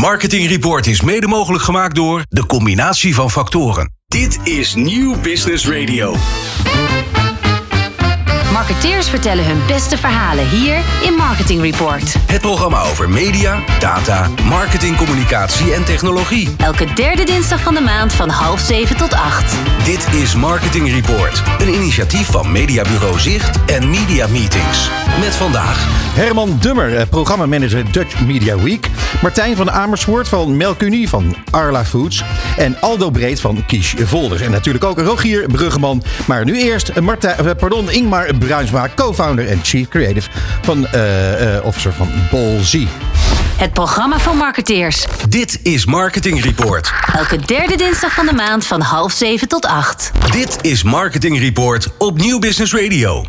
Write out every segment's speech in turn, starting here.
Marketing Report is mede mogelijk gemaakt door de combinatie van factoren. Dit is Nieuw Business Radio. Marketeers vertellen hun beste verhalen hier in Marketing Report. Het programma over media, data, marketing, communicatie en technologie. Elke derde dinsdag van de maand van half zeven tot acht. Dit is Marketing Report, een initiatief van Mediabureau Zicht en Media Meetings. Met vandaag Herman Dummer, eh, programmamanager Dutch Media Week. Martijn van Amersfoort van Melkunie van Arla Foods. En Aldo Breed van Kies Volders. En natuurlijk ook Rogier Bruggeman. Maar nu eerst eh, Martijn, eh, pardon, Ingmar Bruinsma, co-founder en chief creative van, eh, eh, officer van Bolzie. Het programma van marketeers. Dit is Marketing Report. Elke derde dinsdag van de maand van half zeven tot acht. Dit is Marketing Report op Nieuw Business Radio.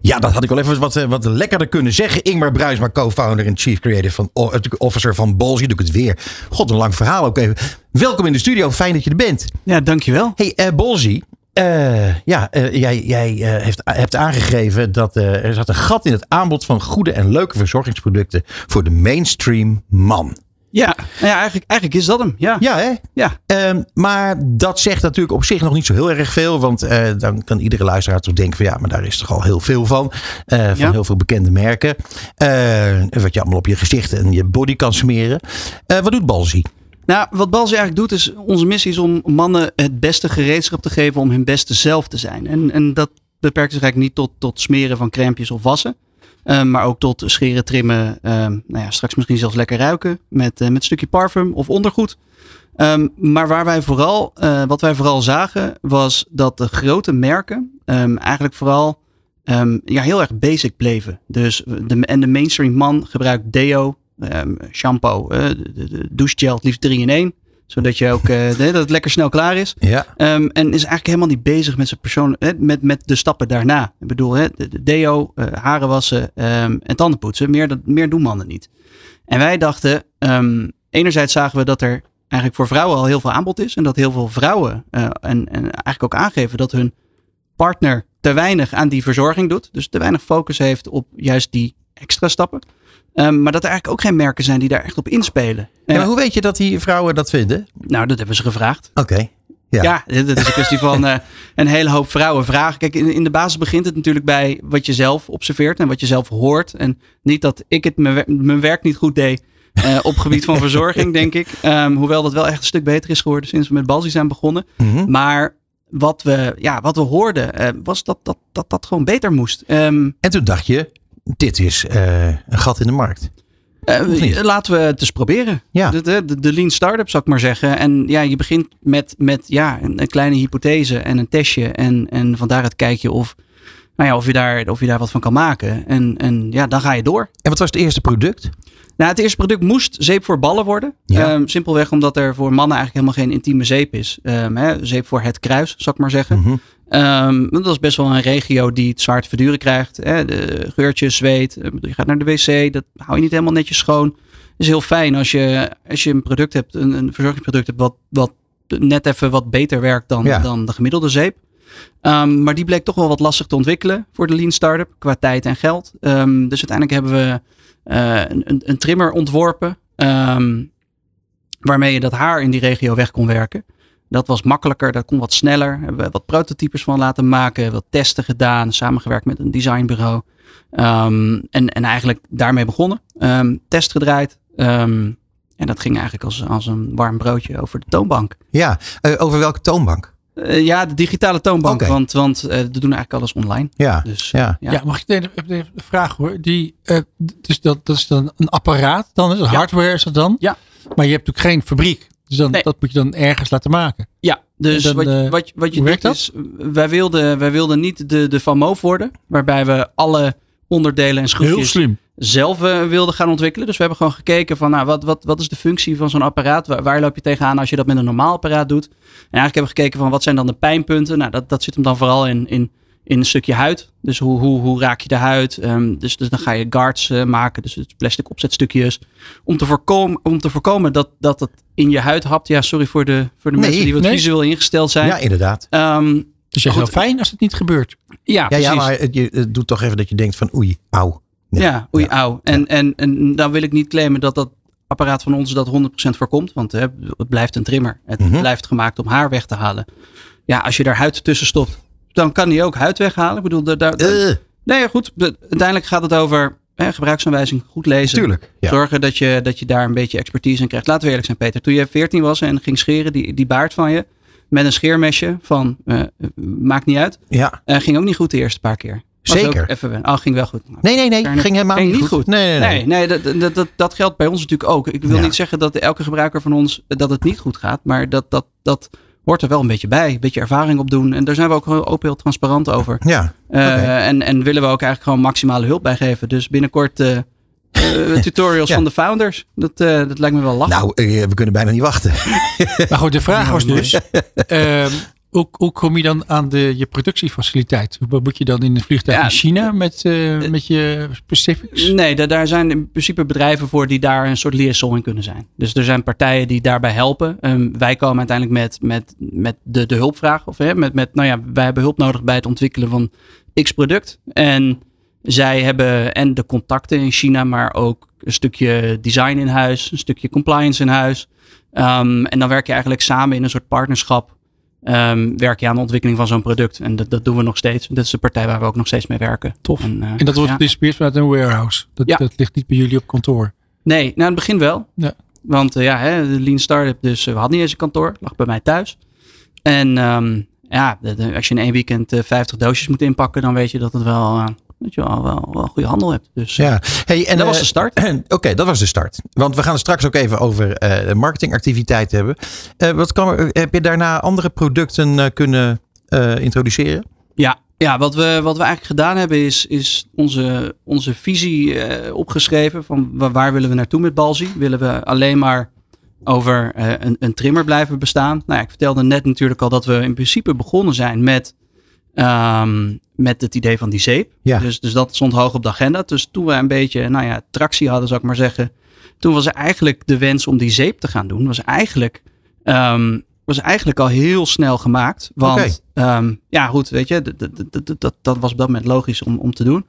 Ja, dat had ik wel even wat, eh, wat lekkerder kunnen zeggen. Ingmar Bruisma, co-founder en chief creative van, officer van Bolzie. Doe ik het weer. God, een lang verhaal ook even. Welkom in de studio. Fijn dat je er bent. Ja, dankjewel. Hey, eh Bolzie. Eh, ja, eh, jij, jij eh, heeft, hebt aangegeven dat er zat een gat in het aanbod van goede en leuke verzorgingsproducten voor de mainstream man. Ja, nou ja eigenlijk, eigenlijk is dat hem. Ja. Ja, hè? Ja. Ehm, maar dat zegt natuurlijk op zich nog niet zo heel erg veel. Want dan kan iedere luisteraar toch denken van ja, maar daar is toch al heel veel van. van Ja. heel veel bekende merken. Wat je allemaal op je gezicht en je body kan smeren. Wat doet Balzie? Nou, wat Balzi eigenlijk doet is, onze missie is om mannen het beste gereedschap te geven om hun beste zelf te zijn. En, en dat beperkt zich eigenlijk niet tot, tot smeren van crèmpjes of wassen. eh, maar ook tot scheren, trimmen, ehm, nou ja, straks misschien zelfs lekker ruiken met, eh, met een stukje parfum of ondergoed. Ehm, maar waar wij vooral, eh, wat wij vooral zagen was dat de grote merken ehm, eigenlijk vooral ehm, ja, heel erg basic bleven. Dus de, en de mainstream man gebruikt deo, ehm, shampoo, de, douchegel, het liefst 3 in 1. Zodat je ook eh, dat het lekker snel klaar is. Ja. Ehm, en is eigenlijk helemaal niet bezig met zijn persoon, met, met de stappen daarna. Ik bedoel, hè, de, de deo, eh, haren wassen ehm, en tanden poetsen. Meer, dat, meer doen mannen niet. En wij dachten, enerzijds zagen we dat er eigenlijk voor vrouwen al heel veel aanbod is. En dat heel veel vrouwen eh, en, en eigenlijk ook aangeven dat hun partner te weinig aan die verzorging doet. Dus te weinig focus heeft op juist die extra stappen. Ehm, maar dat er eigenlijk ook geen merken zijn die daar echt op inspelen. Ja, Eh, maar hoe weet je dat die vrouwen dat vinden? nou, dat hebben ze gevraagd. Oké. Ja. Ja, dat is een kwestie van eh, een hele hoop vrouwen vragen. Kijk, in, in de basis begint het natuurlijk bij wat je zelf observeert en wat je zelf hoort. En niet dat ik het mijn, wer- mijn werk niet goed deed eh, op gebied van verzorging, denk ik. Ehm, hoewel dat wel echt een stuk beter is geworden sinds we met Balzi zijn begonnen. Mhm. Maar wat we, ja, wat we hoorden was dat dat, dat dat gewoon beter moest. Ehm, En toen dacht je, dit is eh, een gat in de markt. Eh, laten we het eens proberen. Ja. De, de, lean startup zou ik maar zeggen. En ja, je begint met, met ja, een, een kleine hypothese en een testje. En, en van daaruit kijk je of, nou ja, of, je daar, of je daar wat van kan maken. En, en ja, dan ga je door. En wat was het eerste product? Nou, het eerste product moest zeep voor ballen worden. Ja. Ehm, simpelweg omdat er voor mannen eigenlijk helemaal geen intieme zeep is. Ehm, hè, zeep voor het kruis, zou ik maar zeggen. Mhm. Want dat is best wel een regio die het zwaar te verduren krijgt. Hè? De geurtjes, zweet. Bedoel, Je gaat naar de wc, dat hou je niet helemaal netjes schoon. Het is heel fijn als je, als je een product hebt, een, een verzorgingsproduct hebt, wat, wat net even wat beter werkt dan, Ja. dan de gemiddelde zeep. Ehm, maar die bleek toch wel wat lastig te ontwikkelen voor de lean startup qua tijd en geld. Ehm, dus uiteindelijk hebben we eh, een, een, trimmer ontworpen. ehm, waarmee je dat haar in die regio weg kon werken. Dat was makkelijker, dat kon wat sneller. Hebben we wat prototypes van laten maken, wat testen gedaan, samengewerkt met een designbureau. Ehm, en, en eigenlijk daarmee begonnen. Ehm, test gedraaid. Ehm, en dat ging eigenlijk als, als een warm broodje over de toonbank. Ja, eh, over welke toonbank? Eh, ja, de digitale toonbank, want, want eh, we doen eigenlijk alles online. Ja, Dus ja. ja. Ja, mag ik even, een vraag hoor? Die, eh, dus dat, dat is dan een apparaat, dan is het hardware is dat dan? Ja. Maar je hebt natuurlijk geen fabriek. Dus dan, Nee. dat moet je dan ergens laten maken. Ja, dus dan, wat, je- eh, wat, je- wat je doet is, wij wilden, wij wilden niet de, de Van Moof worden, waarbij we alle onderdelen en schroefjes zelf eh, wilden gaan ontwikkelen. Dus we hebben gewoon gekeken van nou, wat, wat, wat is de functie van zo'n apparaat? Waar, waar loop je tegenaan als je dat met een normaal apparaat doet? En eigenlijk hebben we gekeken van wat zijn dan de pijnpunten? Nou, dat, dat zit hem dan vooral in, in, in een stukje huid. Dus hoe, hoe, hoe raak je de huid? Ehm, dus, dus dan ga je guards eh, maken, dus het plastic opzetstukjes. Om te voorkomen, om te voorkomen dat, dat het in je huid hapt. Ja, sorry voor de, voor de Nee, mensen die wat nee. visueel ingesteld zijn. ja inderdaad. Ehm, Dus je is heel fijn als het niet gebeurt. ja, Ja, precies. ja, maar het, je, het doet toch even dat je denkt van oei, auw. Nee. Ja, oei, auw. En, en, en dan wil ik niet claimen dat dat apparaat van ons dat 100% voorkomt. Want hè, het blijft een trimmer. Het Mhm. blijft gemaakt om haar weg te halen. Ja, als je daar huid tussen stopt, dan kan die ook huid weghalen. Ik bedoel, daar, daar, Eh, nee, goed. De- uiteindelijk gaat het over hè, gebruiksaanwijzing, goed lezen. tuurlijk. Ja. Zorgen dat je, dat je daar een beetje expertise in krijgt. Laten we eerlijk zijn, Peter. Toen je 14 was en ging scheren, die, die baard van je, met een scheermesje van, eh, maakt niet uit. ja. Eh, ging ook niet goed de eerste paar keer. Was Zeker. Even. Oh, ging wel goed. Nee, nee, nee. Ging helemaal ging niet, goed. goed. Nee, nee, nee. Nee, nee dat, dat, dat, dat geldt bij ons natuurlijk ook. Ik wil Ja. niet zeggen dat elke gebruiker van ons dat het niet goed gaat, maar dat, dat, dat hoort er wel een beetje bij. Een beetje ervaring op doen. En daar zijn we ook heel open heel transparant over. Ja, Eh, en, en willen we ook eigenlijk gewoon maximale hulp bij geven. Dus binnenkort eh, eh, tutorials Ja. van de founders. Dat, eh, dat lijkt me wel lachen. nou, we kunnen bijna niet wachten. Maar goed, de vraag was dus, ehm, hoe, hoe kom je dan aan de, je productiefaciliteit? Moet je dan in een vliegtuig Ja, in China met, eh, met je specifics? Nee, da- daar zijn in principe bedrijven voor die daar een soort liaison in kunnen zijn. Dus er zijn partijen die daarbij helpen. Ehm, wij komen uiteindelijk met, met, met de, de hulpvraag. Of hè, met, met, nou ja, wij hebben hulp nodig bij het ontwikkelen van X product. En zij hebben en de contacten in China, maar ook een stukje design in huis, een stukje compliance in huis. Ehm, en dan werk je eigenlijk samen in een soort partnerschap. Ehm, werk je aan de ontwikkeling van zo'n product. En dat, dat doen we nog steeds. Dat is de partij waar we ook nog steeds mee werken. Tof. En, eh, En dat wordt ja. gedistribueerd vanuit een warehouse. Dat, Ja. dat ligt niet bij jullie op kantoor. Nee, nou in het begin wel. Ja. Want eh, ja, hè, de Lean Startup, dus eh, we hadden niet eens een kantoor. lag bij mij thuis. En ehm, ja, de- de- als je in één weekend eh, 50 doosjes moet inpakken, dan weet je dat het wel, dat je wel, wel, wel goede handel hebt. Dus Ja. Hey, en, dat was eh, de start. Oké, dat was de start. Want we gaan straks ook even over eh, marketingactiviteit hebben. Eh, wat kan, heb je daarna andere producten kunnen introduceren? Ja, ja wat, we, wat we eigenlijk gedaan hebben is, is onze, onze visie eh, opgeschreven van wa- waar willen we naartoe met Balzi. Willen we alleen maar over eh, een, een trimmer blijven bestaan? Nou ja, ik vertelde net natuurlijk al dat we in principe begonnen zijn met, ehm, met het idee van die zeep. Ja. Dus, dus dat stond hoog op de agenda. Dus toen we een beetje nou ja, tractie hadden, zou ik maar zeggen. Toen was er eigenlijk de wens om die zeep te gaan doen. Was eigenlijk, ehm, was eigenlijk al heel snel gemaakt. Want ehm, ja, goed, weet je, dat, dat, dat, dat, dat was op dat moment logisch om, om te doen.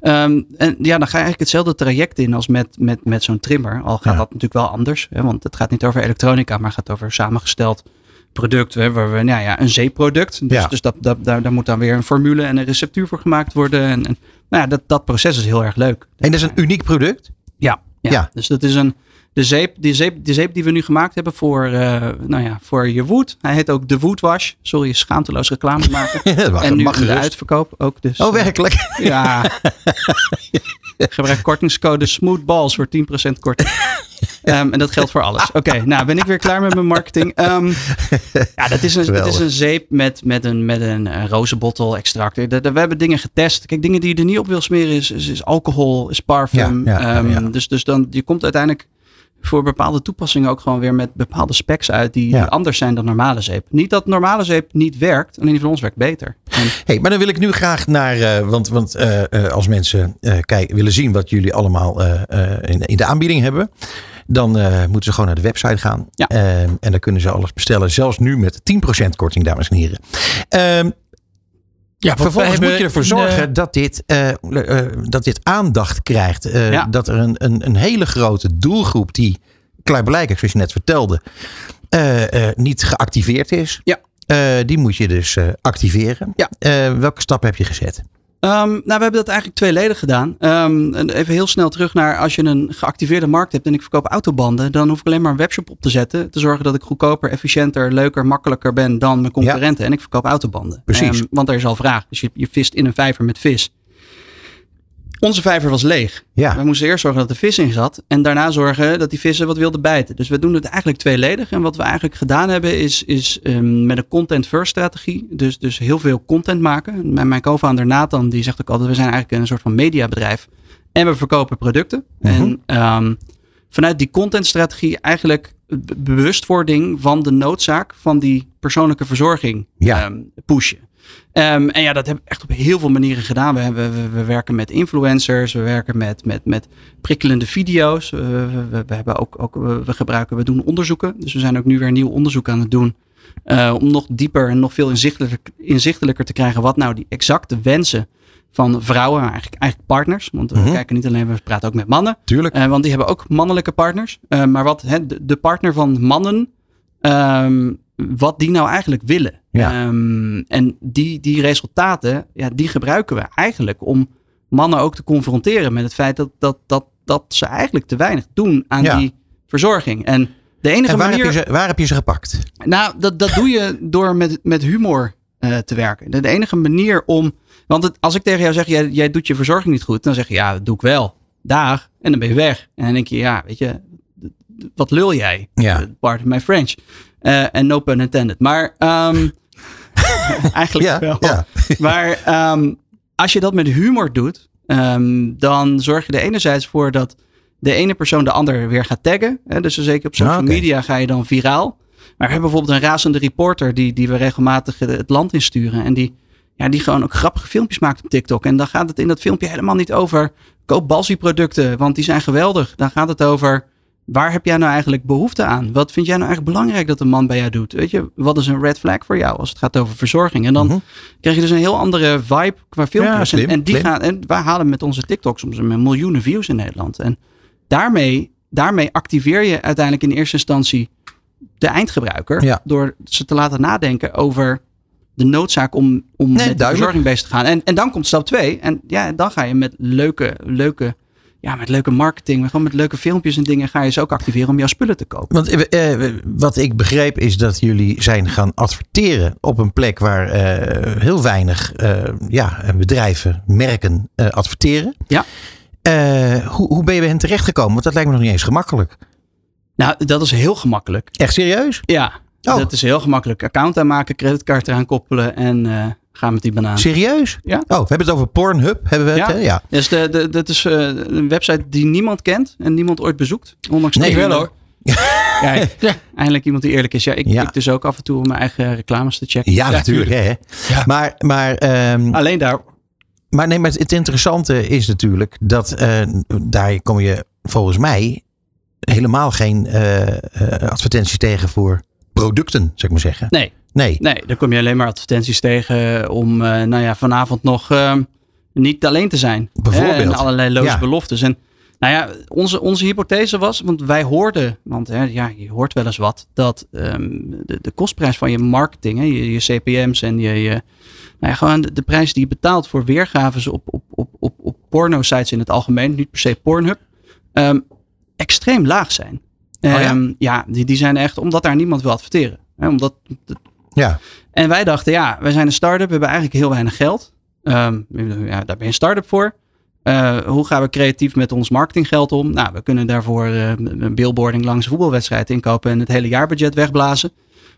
En ja, dan ga je eigenlijk hetzelfde traject in als met, met, met zo'n trimmer. Al gaat Ja. dat natuurlijk wel anders. Hè, want het gaat niet over elektronica, maar gaat over samengesteld product. Hè, waar we, nou ja, een zeeproduct. Dus, Ja. dus dat, dat, daar, daar moet dan weer een formule en een receptuur voor gemaakt worden. En, en nou ja, dat, dat proces is heel erg leuk. En dat is een uniek product. Ja, ja. Ja. dus dat is een. De zeep, die, zeep, die zeep die we nu gemaakt hebben voor, eh, nou ja, voor je wood. Hij heet ook de Woodwash. Sorry, schaamteloos reclame maken. mag, en nu mag de uitverkoop ook. Dus, Oh, eh, werkelijk? ja. Gebruik kortingscode SMOOTHBALLS voor 10% korting. Ehm, en dat geldt voor alles. Oké, nou ben ik weer klaar met mijn marketing. Ehm, ja, dat is een, het is een zeep met, met een, met een eh, rozenbottel extract. De- de- We hebben dingen getest. Kijk, dingen die je er niet op wil smeren is, is, is alcohol, is parfum. Ja, ja, ja, Ehm, ja. Dus, dus dan, je komt uiteindelijk voor bepaalde toepassingen ook gewoon weer met bepaalde specs uit die, Ja. die anders zijn dan normale zeep. Niet dat normale zeep niet werkt, alleen die van ons werkt beter. En, Hey, maar dan wil ik nu graag naar, eh, want, want eh, eh, als mensen kijken, willen zien wat jullie allemaal in, in de aanbieding hebben, dan moeten ze gewoon naar de website gaan. Ja. Ehm, en dan kunnen ze alles bestellen, zelfs nu met 10% korting, dames en heren. Ja, vervolgens wij moet je hebben ervoor zorgen eh, dat, dit, eh, eh, dat dit aandacht krijgt. Ja. Dat er een, een, een hele grote doelgroep die klaarblijkelijk, zoals je net vertelde, niet geactiveerd is. Ja. Die moet je dus activeren. Ja. Welke stap heb je gezet? Ehm, nou, we hebben dat eigenlijk tweeledig gedaan. Ehm, en even heel snel terug naar als je een geactiveerde markt hebt en ik verkoop autobanden, dan hoef ik alleen maar een webshop op te zetten. Te zorgen dat ik goedkoper, efficiënter, leuker, makkelijker ben dan mijn concurrenten. En ik verkoop autobanden. Precies. Ehm, want er is al vraag. Dus je, je vist in een vijver met vis. Onze vijver was leeg. Ja. We moesten eerst zorgen dat er vis in zat. En daarna zorgen dat die vissen wat wilden bijten. Dus we doen het eigenlijk tweeledig. En wat we eigenlijk gedaan hebben is, is ehm, met een content first strategie. Dus, dus heel veel content maken. Mijn, mijn co-founder Nathan die zegt ook altijd. We zijn eigenlijk een soort van mediabedrijf. En we verkopen producten. Mhm. En ehm, vanuit die contentstrategie eigenlijk be- bewustwording van de noodzaak van die persoonlijke verzorging Ja. ehm, pushen. Ehm, en ja, dat hebben we echt op heel veel manieren gedaan. We, hebben, we, we werken met influencers, we werken met, met, met prikkelende video's. We, we, hebben ook, ook we, gebruiken, we doen onderzoeken. Dus we zijn ook nu weer nieuw onderzoek aan het doen. eh, om nog dieper en nog veel inzichtelijker, inzichtelijker te krijgen wat nou die exacte wensen van vrouwen, eigenlijk, eigenlijk partners. Want we Mhm. kijken niet alleen, we praten ook met mannen. Tuurlijk. Eh, want die hebben ook mannelijke partners. Eh, maar wat hè, de, de partner van mannen, ehm, wat die nou eigenlijk willen. Ja. Ehm, en die, die resultaten, ja, die gebruiken we eigenlijk om mannen ook te confronteren met het feit dat, dat, dat, dat ze eigenlijk te weinig doen aan Ja. die verzorging. En de enige En waar manier. heb, je ze, waar heb je ze gepakt? Nou, dat, dat doe je door met, met humor eh, te werken. De, de enige manier om. Want het- als ik tegen jou zeg, jij, jij doet je verzorging niet goed, dan zeg je ja, dat doe ik wel. Dag. En dan ben je weg. En dan denk je, ja, weet je, wat lul jij? Ja. Pardon my French. Eh, En no pun intended. Maar ehm, eigenlijk Ja, wel. ja. Maar ehm, als je dat met humor doet, ehm, dan zorg je er enerzijds voor dat de ene persoon de ander weer gaat taggen. Hè? Dus zeker op social Ah, media ga je dan viraal. Maar we hebben bijvoorbeeld een razende reporter die, die we regelmatig het land insturen. En die, ja, die gewoon ook grappige filmpjes maakt op TikTok. En dan gaat het in dat filmpje helemaal niet over koop Balsi producten, want die zijn geweldig. Dan gaat het over waar heb jij nou eigenlijk behoefte aan? Wat vind jij nou eigenlijk belangrijk dat een man bij jou doet? Weet je, wat is een red flag voor jou als het gaat over verzorging? En dan Mhm. krijg je dus een heel andere vibe qua filmpjes. Ja, slim, en, en die slim. gaan, en wij halen met onze TikTok soms een miljoenen views in Nederland. En daarmee, daarmee activeer je uiteindelijk in eerste instantie de eindgebruiker. Ja. Door ze te laten nadenken over de noodzaak om, om met de verzorging bezig te gaan. En, en dan komt stap twee. En ja, dan ga je met leuke, leuke, ja, met leuke marketing, gewoon met leuke filmpjes en dingen ga je ze ook activeren om jouw spullen te kopen. Want eh, eh, wat ik begreep is dat jullie zijn gaan adverteren op een plek waar eh, heel weinig eh, ja, bedrijven, merken eh, adverteren. Ja. Eh, hoe, hoe ben je bij hen terechtgekomen? Want dat lijkt me nog niet eens gemakkelijk. Nou, dat is heel gemakkelijk. Echt serieus? Ja, Oh. dat is heel gemakkelijk. Account aanmaken, creditcard eraan koppelen en eh gaan met die banaan. Serieus? Ja. Oh, we hebben het over Pornhub. Hebben we het? Ja. hè? ja. Dus de, de, dat is eh, een website die niemand kent en niemand ooit bezoekt. Ondanks Nee, wel hoor. Ja. eindelijk iemand die eerlijk is. Ja, ik, Ja. ik dus ook af en toe om mijn eigen reclames te checken. Ja, natuurlijk. Hè? Ja. Maar, maar, ehm, Alleen daar. maar, nee, maar het interessante is natuurlijk dat eh, daar kom je volgens mij helemaal geen eh, eh, advertenties tegen voor producten, zou ik maar zeggen. Nee, Nee. nee, daar kom je alleen maar advertenties tegen om eh, nou ja, vanavond nog eh, niet alleen te zijn. Bijvoorbeeld. Hè, En allerlei loze Ja. beloftes. En nou ja, onze, onze hypothese was, want wij hoorden, want hè, ja, je hoort wel eens wat, dat ehm, de, de kostprijs van je marketing, hè, je, je CPM's en je, je nou ja, gewoon de, de prijs die je betaalt voor weergaves op, op, op, op, op porno-sites in het algemeen, niet per se Pornhub, ehm, extreem laag zijn. Oh ja? Ehm, ja, die, die zijn echt, omdat daar niemand wil adverteren. Hè, omdat Ja. en wij dachten, ja, wij zijn een start-up, we hebben eigenlijk heel weinig geld. Ehm, ja, daar ben je een start-up voor. Eh, hoe gaan we creatief met ons marketinggeld om? Nou, we kunnen daarvoor eh, een billboarding langs een voetbalwedstrijd inkopen en het hele jaarbudget wegblazen.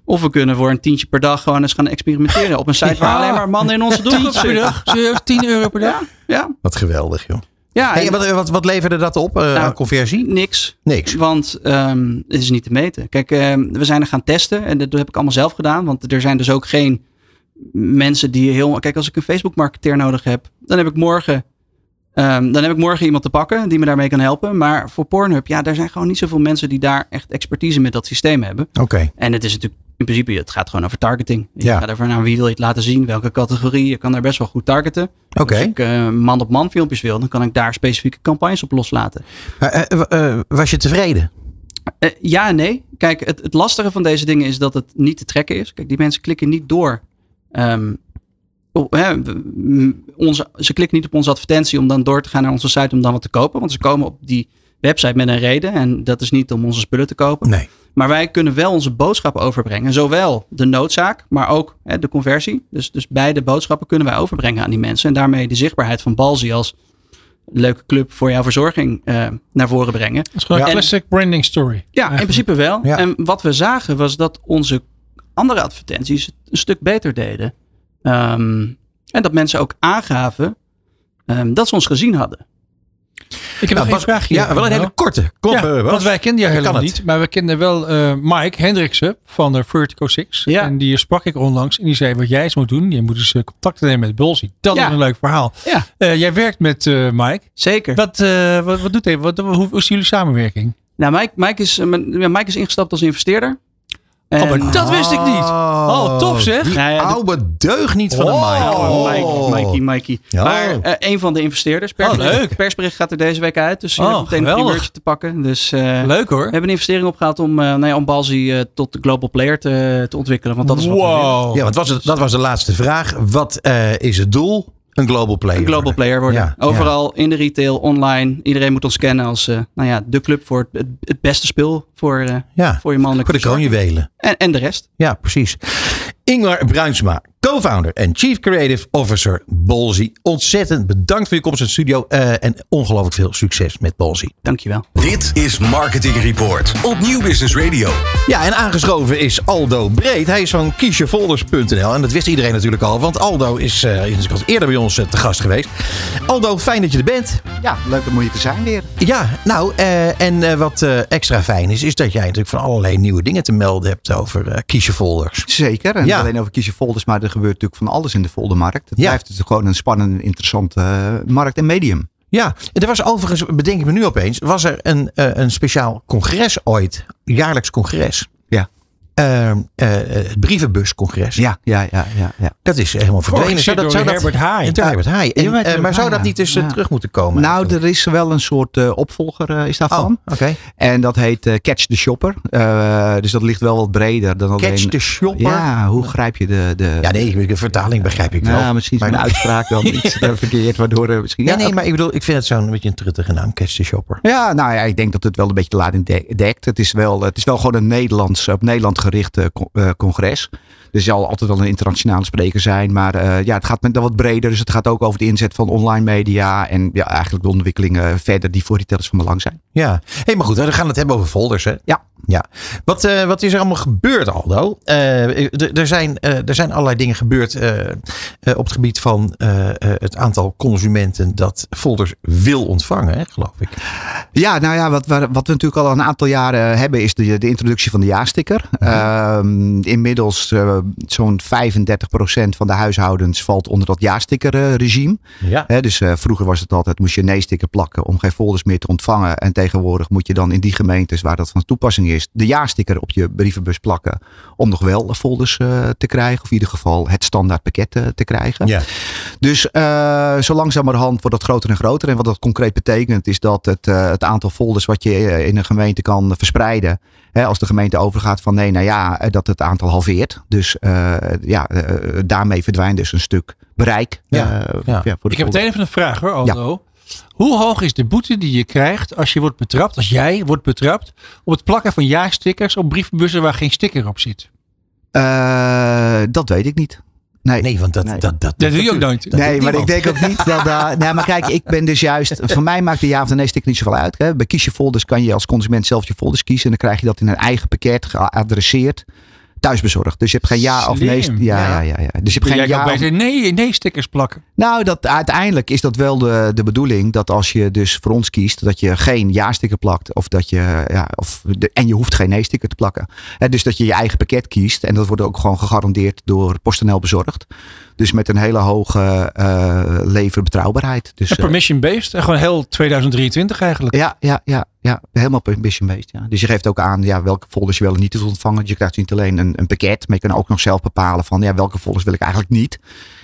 Of we kunnen voor een tientje per dag gewoon eens gaan experimenteren op een site waar alleen maar mannen in onze doelgroep zitten. dag? Serieus, 10 euro per dag? Ja, Wat geweldig, joh. Ja Hey, en en wat, wat, wat leverde dat op Nou, aan conversie? niks. Niks. Want ehm, het is niet te meten. Kijk, ehm, we zijn er gaan testen en dat heb ik allemaal zelf gedaan. Want er zijn dus ook geen mensen die heel. Kijk, als ik een Facebook-marketeer nodig heb, dan heb ik morgen. Ehm, dan heb ik morgen iemand te pakken die me daarmee kan helpen. Maar voor Pornhub, ja, er zijn gewoon niet zoveel mensen die daar echt expertise met dat systeem hebben. Oké. En het is natuurlijk in principe, het gaat gewoon over targeting. Je Ja. gaat ervoor naar wie wil je het laten zien, welke categorie. Je kan daar best wel goed targeten. Oké. Als ik eh, man-op-man filmpjes wil, dan kan ik daar specifieke campagnes op loslaten. Eh, eh, was je tevreden? Eh, ja en nee. Kijk, het, het lastige van deze dingen is dat het niet te trekken is. Kijk, die mensen klikken niet door. Ehm, hè, onze, ze klikken niet op onze advertentie om dan door te gaan naar onze site om dan wat te kopen. Want ze komen op die website met een reden. En dat is niet om onze spullen te kopen. Nee. Maar wij kunnen wel onze boodschap overbrengen. Zowel de noodzaak, maar ook hè, de conversie. Dus, dus beide boodschappen kunnen wij overbrengen aan die mensen. En daarmee de zichtbaarheid van Balzi als leuke club voor jouw verzorging eh, naar voren brengen. Dat is gewoon Ja. een classic branding story. Ja, in principe wel. Ja. En wat we zagen was dat onze andere advertenties het een stuk beter deden. Ehm, en dat mensen ook aangaven ehm, dat ze ons gezien hadden. Ik heb Nou, nog een vraagje. Ja, wel een hele korte. Kom, ja, eh, want wij kenden jou helemaal het? niet. Maar we kenden wel eh, Mike Hendriksen van de Vertigo 6. Ja. En die sprak ik onlangs. En die zei wat jij eens moet doen. Je moet eens eh, contact nemen met Bolsi. Dat Ja. is een leuk verhaal. Ja, Eh, jij werkt met eh, Mike. zeker. Wat, eh, wat, wat doet hij? Wat, hoe, hoe is jullie samenwerking? Nou, Mike, Mike, is, eh, Mike is ingestapt als investeerder. Oh, maar dat wist ik niet. Oh, top zeg. Die Nou ja, de- oude deugniet van een Oh. Mike. Oh, Oh. Mikey, Mikey. Ja. Maar eh, een van de investeerders. Persbericht, Oh, leuk. persbericht gaat er deze week uit. Dus je Oh, hebt meteen een te pakken. Dus eh, Leuk hoor. we hebben een investering opgehaald om, eh nou ja, om Balzi tot de global player te, te ontwikkelen. Want dat is wat. Wow. Ja, want was het, dat was de laatste vraag. Wat is het doel? Een global player. Een global player worden. Ja, Overal in de retail, online. Iedereen moet ons kennen als eh, nou ja, de club voor het, het beste spul voor, eh, Ja, voor je mannelijke voor de kroonjuwelen. En, en de rest. Ja, precies. Ingmar Bruinsma, co-founder en chief creative officer Bolzi. Ontzettend bedankt voor je komst in de studio. eh, en ongelooflijk veel succes met Bolzi. Dankjewel. Dit is Marketing Report op Nieuw Business Radio. Ja, en aangeschoven is Aldo Breed. Hij is van kiesjefolders.nl. En dat wist iedereen natuurlijk al, want Aldo is, eh, is al eerder bij ons eh, te gast geweest. Aldo, fijn dat je er bent. Ja, leuk om hier te zijn weer. Ja, nou, eh, en eh, wat extra fijn is, is dat jij natuurlijk van allerlei nieuwe dingen te melden hebt over kiesjefolders. Zeker. En Ja. niet alleen over kiezen folders, maar er gebeurt natuurlijk van alles in de foldermarkt. Het Ja. blijft dus gewoon een spannende, interessante eh, markt en medium. Ja, er was overigens, bedenk ik me nu opeens, was er een, eh, een speciaal congres ooit, jaarlijks congres. Ja. Eh, eh, het brievenbuscongres. Ja, ja, ja, ja. ja. Dat is helemaal verdwenen. Herbert Haay. Door Herbert Haay. En, Ja, eh, maar Herbert zou Haay, dat niet eens ja. terug moeten komen? Nou, eigenlijk? er is wel een soort eh, opvolger is Oh, daarvan. oké. En dat heet eh, Catch the Shopper. Eh, dus dat ligt wel wat breder dan alleen... Catch the shopper. Ja, hoe grijp je de... de Ja, nee, de vertaling begrijp ik wel. Nou, misschien is Maar- mijn uitspraak dan iets verkeerd, waardoor misschien... Nee, Ja, nee, maar ik bedoel, ik vind het zo'n beetje een truttige naam, Catch the Shopper. Ja, nou ja, ik denk dat het wel een beetje te laat in dekt. Het is wel, het is wel gewoon een Nederlands, op Nederland gericht co- eh, congres. Dus er zal altijd wel een internationale spreker zijn. Maar eh, ja, het gaat met wat breder. Dus het gaat ook over de inzet van online media. En ja, eigenlijk de ontwikkelingen verder die voor retailers van belang zijn. Ja, hey, maar goed, we gaan het hebben over folders, hè? Ja. Ja. Wat, eh, wat is er allemaal gebeurd, Aldo? Eh, er- zijn, er zijn allerlei dingen gebeurd op het gebied van het aantal consumenten dat folders wil ontvangen, hè, geloof ik. Ja, nou ja, wat, wat we natuurlijk al een aantal jaren hebben is de, de introductie van de jaarsticker. Ehm, inmiddels zo'n 35% van de huishoudens valt onder dat jaarsticker-regime. Ja. Dus eh, vroeger was het altijd, moest je een nee-sticker plakken om geen folders meer te ontvangen. En tegenwoordig moet je dan in die gemeentes waar dat van toepassing is, de jaarsticker op je brievenbus plakken. Om nog wel folders eh, te krijgen. Of in ieder geval het standaard pakket eh, te krijgen. Ja. Dus eh, zo langzamerhand wordt dat groter en groter. En wat dat concreet betekent is dat het, eh, het aantal folders wat je eh, in een gemeente kan verspreiden. Hè, als de gemeente overgaat van nee, nou ja, eh, dat het aantal halveert. Dus eh, ja, eh, daarmee verdwijnt dus een stuk bereik. Ja, eh, ja. voor de Ik heb meteen even een vraag hoor, Aldo. Hoe hoog is de boete die je krijgt als je wordt betrapt, als jij wordt betrapt, op het plakken van jaarstickers op brievenbussen waar geen sticker op zit? Eh, dat weet ik niet. Nee, Nee, want dat, Nee. dat, dat, Dat doe je ook nooit. dat nee maar ik denk ook niet dat daar. nee, maar kijk, ik ben dus juist. Voor mij maakt de ja of de nee sticker niet zoveel uit. Hè. Bij kies je folders kan je als consument zelf je folders kiezen. En dan krijg je dat in een eigen pakket geadresseerd. Thuisbezorgd. Dus je hebt geen ja of nee. Ja, ja. ja, ja. Dus je hebt geen ja. of- nee, nee stickers plakken. Nou, dat, uiteindelijk is dat wel de, de bedoeling. Dat als je dus voor ons kiest, dat je geen ja-sticker plakt. Of dat je, ja, of de, en je hoeft geen nee-sticker te plakken. Hè, dus dat je je eigen pakket kiest. En dat wordt ook gewoon gegarandeerd door PostNL bezorgd. Dus met een hele hoge eh leverbetrouwbaarheid. Dus, En eh, Permission-based. En gewoon heel 2023 eigenlijk. ja, ja, ja, ja, helemaal permission based. Ja. Dus je geeft ook aan ja, welke folders je wel en niet wilt ontvangen. Dus je krijgt niet alleen een, een pakket, maar je kan ook nog zelf bepalen van ja, welke folders wil ik eigenlijk niet.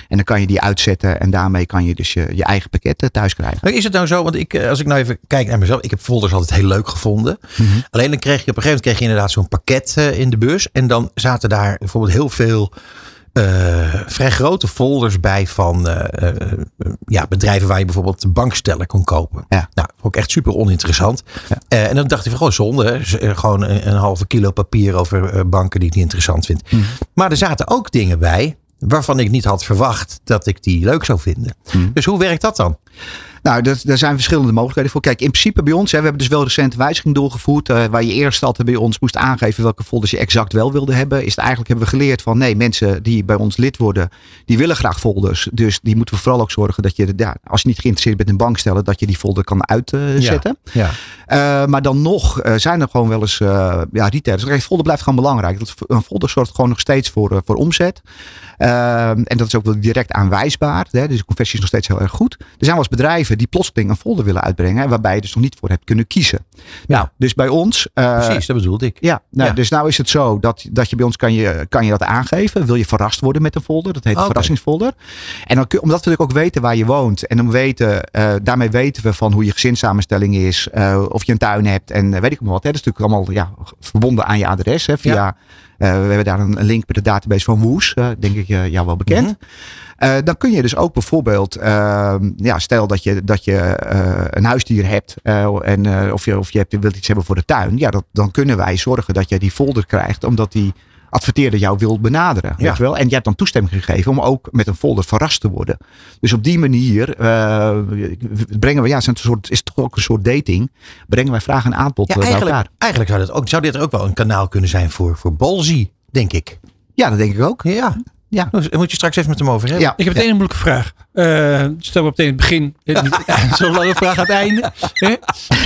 En dan kan je die uitzetten en daarmee kan je dus je, je eigen pakket eh, thuis krijgen. Is het nou zo, want ik, eh, als ik nou even kijk naar mezelf, ik heb folders altijd heel leuk gevonden. Mhm. Alleen dan kreeg je op een gegeven moment kreeg je inderdaad zo'n pakket eh, in de bus. En dan zaten daar bijvoorbeeld heel veel eh, vrij grote folders bij van eh, eh, ja, bedrijven waar je bijvoorbeeld bankstellen kon kopen. Ja. Nou, ook echt super oninteressant. En dan dacht ik van, gewoon zonde. Gewoon een, een halve kilo papier over banken die ik niet interessant vind. Mhm. Maar er zaten ook dingen bij waarvan ik niet had verwacht dat ik die leuk zou vinden. Mhm. Dus hoe werkt dat dan? Nou, dat, daar zijn verschillende mogelijkheden voor. Kijk, in principe bij ons, hè, we hebben dus wel recent een wijziging doorgevoerd. eh, waar je eerst altijd bij ons moest aangeven welke folders je exact wel wilde hebben. Is het eigenlijk hebben we geleerd van nee, mensen die bij ons lid worden, die willen graag folders. Dus die moeten we vooral ook zorgen dat je, ja, als je niet geïnteresseerd bent in bankstellen, dat je die folder kan uitzetten. Ja. Eh, maar dan nog eh, zijn er gewoon wel eens ja, retailers. Kijk, folder blijft gewoon belangrijk. Dat, een folder zorgt gewoon nog steeds voor, voor omzet. Uh, en dat is ook wel direct aanwijsbaar. Hè? Dus de conversie is nog steeds heel erg goed. Er zijn wel eens bedrijven bedrijven die plotseling een folder willen uitbrengen. en Waarbij je dus nog niet voor hebt kunnen kiezen. Nou, dus bij ons. eh, Precies, dat bedoelde ik. Ja, nou, Ja. dus nou is het zo dat, dat je bij ons kan je, kan je dat aangeven. Wil je verrast worden met een folder? Dat heet een Oké. verrassingsfolder. En dan, omdat we natuurlijk ook weten waar je woont. En dan weten, eh, daarmee weten we van hoe je gezinssamenstelling is. eh, of je een tuin hebt en weet ik maar wat. Hè. Dat is natuurlijk allemaal ja, verbonden aan je adres. Hè, via, we hebben daar een, link met de database van Woes. eh, denk ik eh, jou wel bekend. Mhm. Eh, dan kun je dus ook bijvoorbeeld, ehm, ja, stel dat je, dat je eh, een huisdier hebt eh, en, eh, of, je, of je hebt, wilt iets hebben voor de tuin. Ja, dat, dan kunnen wij zorgen dat je die folder krijgt, omdat die adverteerder jou wil benaderen. Ja. Weet je wel? En je hebt dan toestemming gegeven om ook met een folder verrast te worden. Dus op die manier eh, brengen we, ja, het is, een soort, is toch ook een soort dating, brengen wij vraag en aanbod Ja, eh, bij elkaar. eigenlijk zou, dit ook, zou dit ook wel een kanaal kunnen zijn voor, voor Bolzie, denk ik. Ja, dat denk ik ook. Ja. Ja. Dus Daar moet je straks even met hem over hebben. Ja. Ik heb meteen een moeilijke vraag. Eh stel maar meteen het begin. Zo'n lange vraag aan het einde. Hè?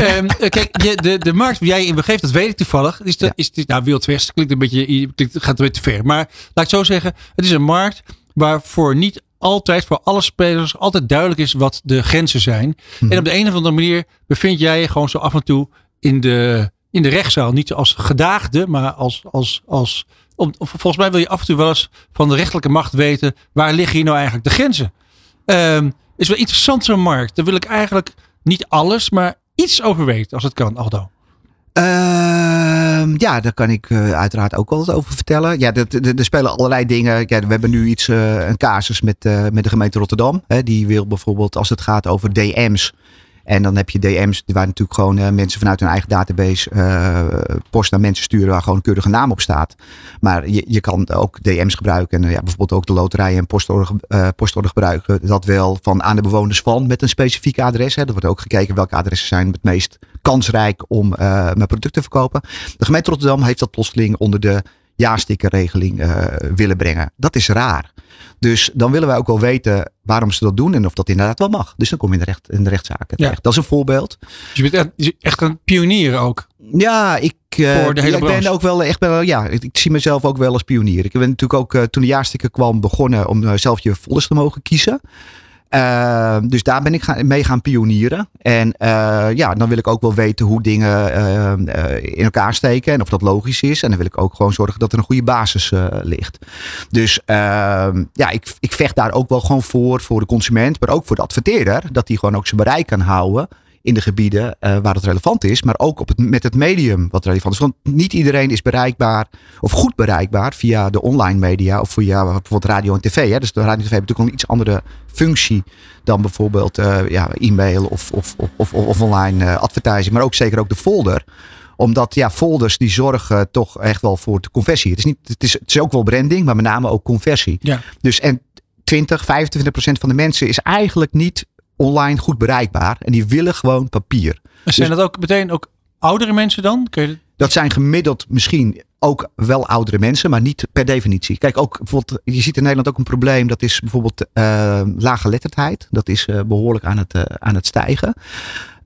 Ehm, eh, kijk, je, de, de markt waar jij in begeeft, dat weet ik toevallig. Is de, Ja. is de, nou, Wild West klinkt een beetje, klinkt, gaat een beetje te ver. Maar laat ik zo zeggen, het is een markt waarvoor niet altijd, voor alle spelers, altijd duidelijk is wat de grenzen zijn. En op de een of andere manier bevind jij je gewoon zo af en toe in de, in de rechtszaal. Niet als gedaagde, maar als, als, als volgens mij wil je af en toe wel eens van de rechterlijke macht weten waar liggen hier nou eigenlijk de grenzen. Ehm is wel interessant zo'n markt. Daar wil ik eigenlijk niet alles, maar iets over weten als het kan, Aldo. Ehm, ja, daar kan ik eh, uiteraard ook wel wat over vertellen. Ja, er- spelen allerlei dingen. We hebben nu iets, eh, een casus met, eh, met de gemeente Rotterdam. Hè, die wil bijvoorbeeld, als het gaat over DM's. En dan heb je DM's waar natuurlijk gewoon eh, mensen vanuit hun eigen database eh, post naar mensen sturen waar gewoon een keurige naam op staat. Maar je, je kan ook DM's gebruiken. En eh, ja, bijvoorbeeld ook de loterij en postorder, postorder gebruiken. Dat wel van aan de bewoners van met een specifiek adres. Hè. Er wordt ook gekeken welke adressen zijn het meest kansrijk om mijn product te verkopen. De gemeente Rotterdam heeft dat plotseling onder de ja-stickerregeling eh, willen brengen. Dat is raar. Dus dan willen wij ook wel weten waarom ze dat doen en of dat inderdaad wel mag. Dus dan kom je in de, recht, in de rechtszaken terecht. Dat is een voorbeeld. Dus je bent echt, een pionier ook. Ja, ik, eh, Voor de hele ja, ik ben ook wel echt wel, ja, ik, ik zie mezelf ook wel als pionier. Ik ben natuurlijk ook eh, toen de jaarsticker kwam begonnen om zelf je folders te mogen kiezen. Eh, dus daar ben ik mee gaan pionieren. En eh, ja, dan wil ik ook wel weten hoe dingen eh, eh, in elkaar steken en of dat logisch is. En dan wil ik ook gewoon zorgen dat er een goede basis eh, ligt. Dus ehm, ja, ik, ik vecht daar ook wel gewoon voor, voor de consument, maar ook voor de adverteerder. Dat die gewoon ook zijn bereik kan houden in de gebieden eh, waar het relevant is, maar ook op het, met het medium wat relevant is. Want niet iedereen is bereikbaar of goed bereikbaar via de online media of via bijvoorbeeld radio en tv. Hè. Dus de radio en tv heeft natuurlijk een iets andere functie dan bijvoorbeeld eh, ja, e-mail of, of, of, of, online eh, advertising, maar ook zeker ook de folder omdat ja, folders die zorgen toch echt wel voor de conversie. Het is, niet, het is, het is ook wel branding, maar met name ook conversie. Ja. Dus en 20, 25 procent van de mensen is eigenlijk niet online goed bereikbaar. En die willen gewoon papier. Zijn dat ook meteen ook oudere mensen dan? Kun je, Dat zijn gemiddeld misschien ook wel oudere mensen, maar niet per definitie. Kijk, ook bijvoorbeeld, je ziet in Nederland ook een probleem. Dat is bijvoorbeeld eh lage letterdheid. Dat is eh, behoorlijk aan het, eh, aan het stijgen.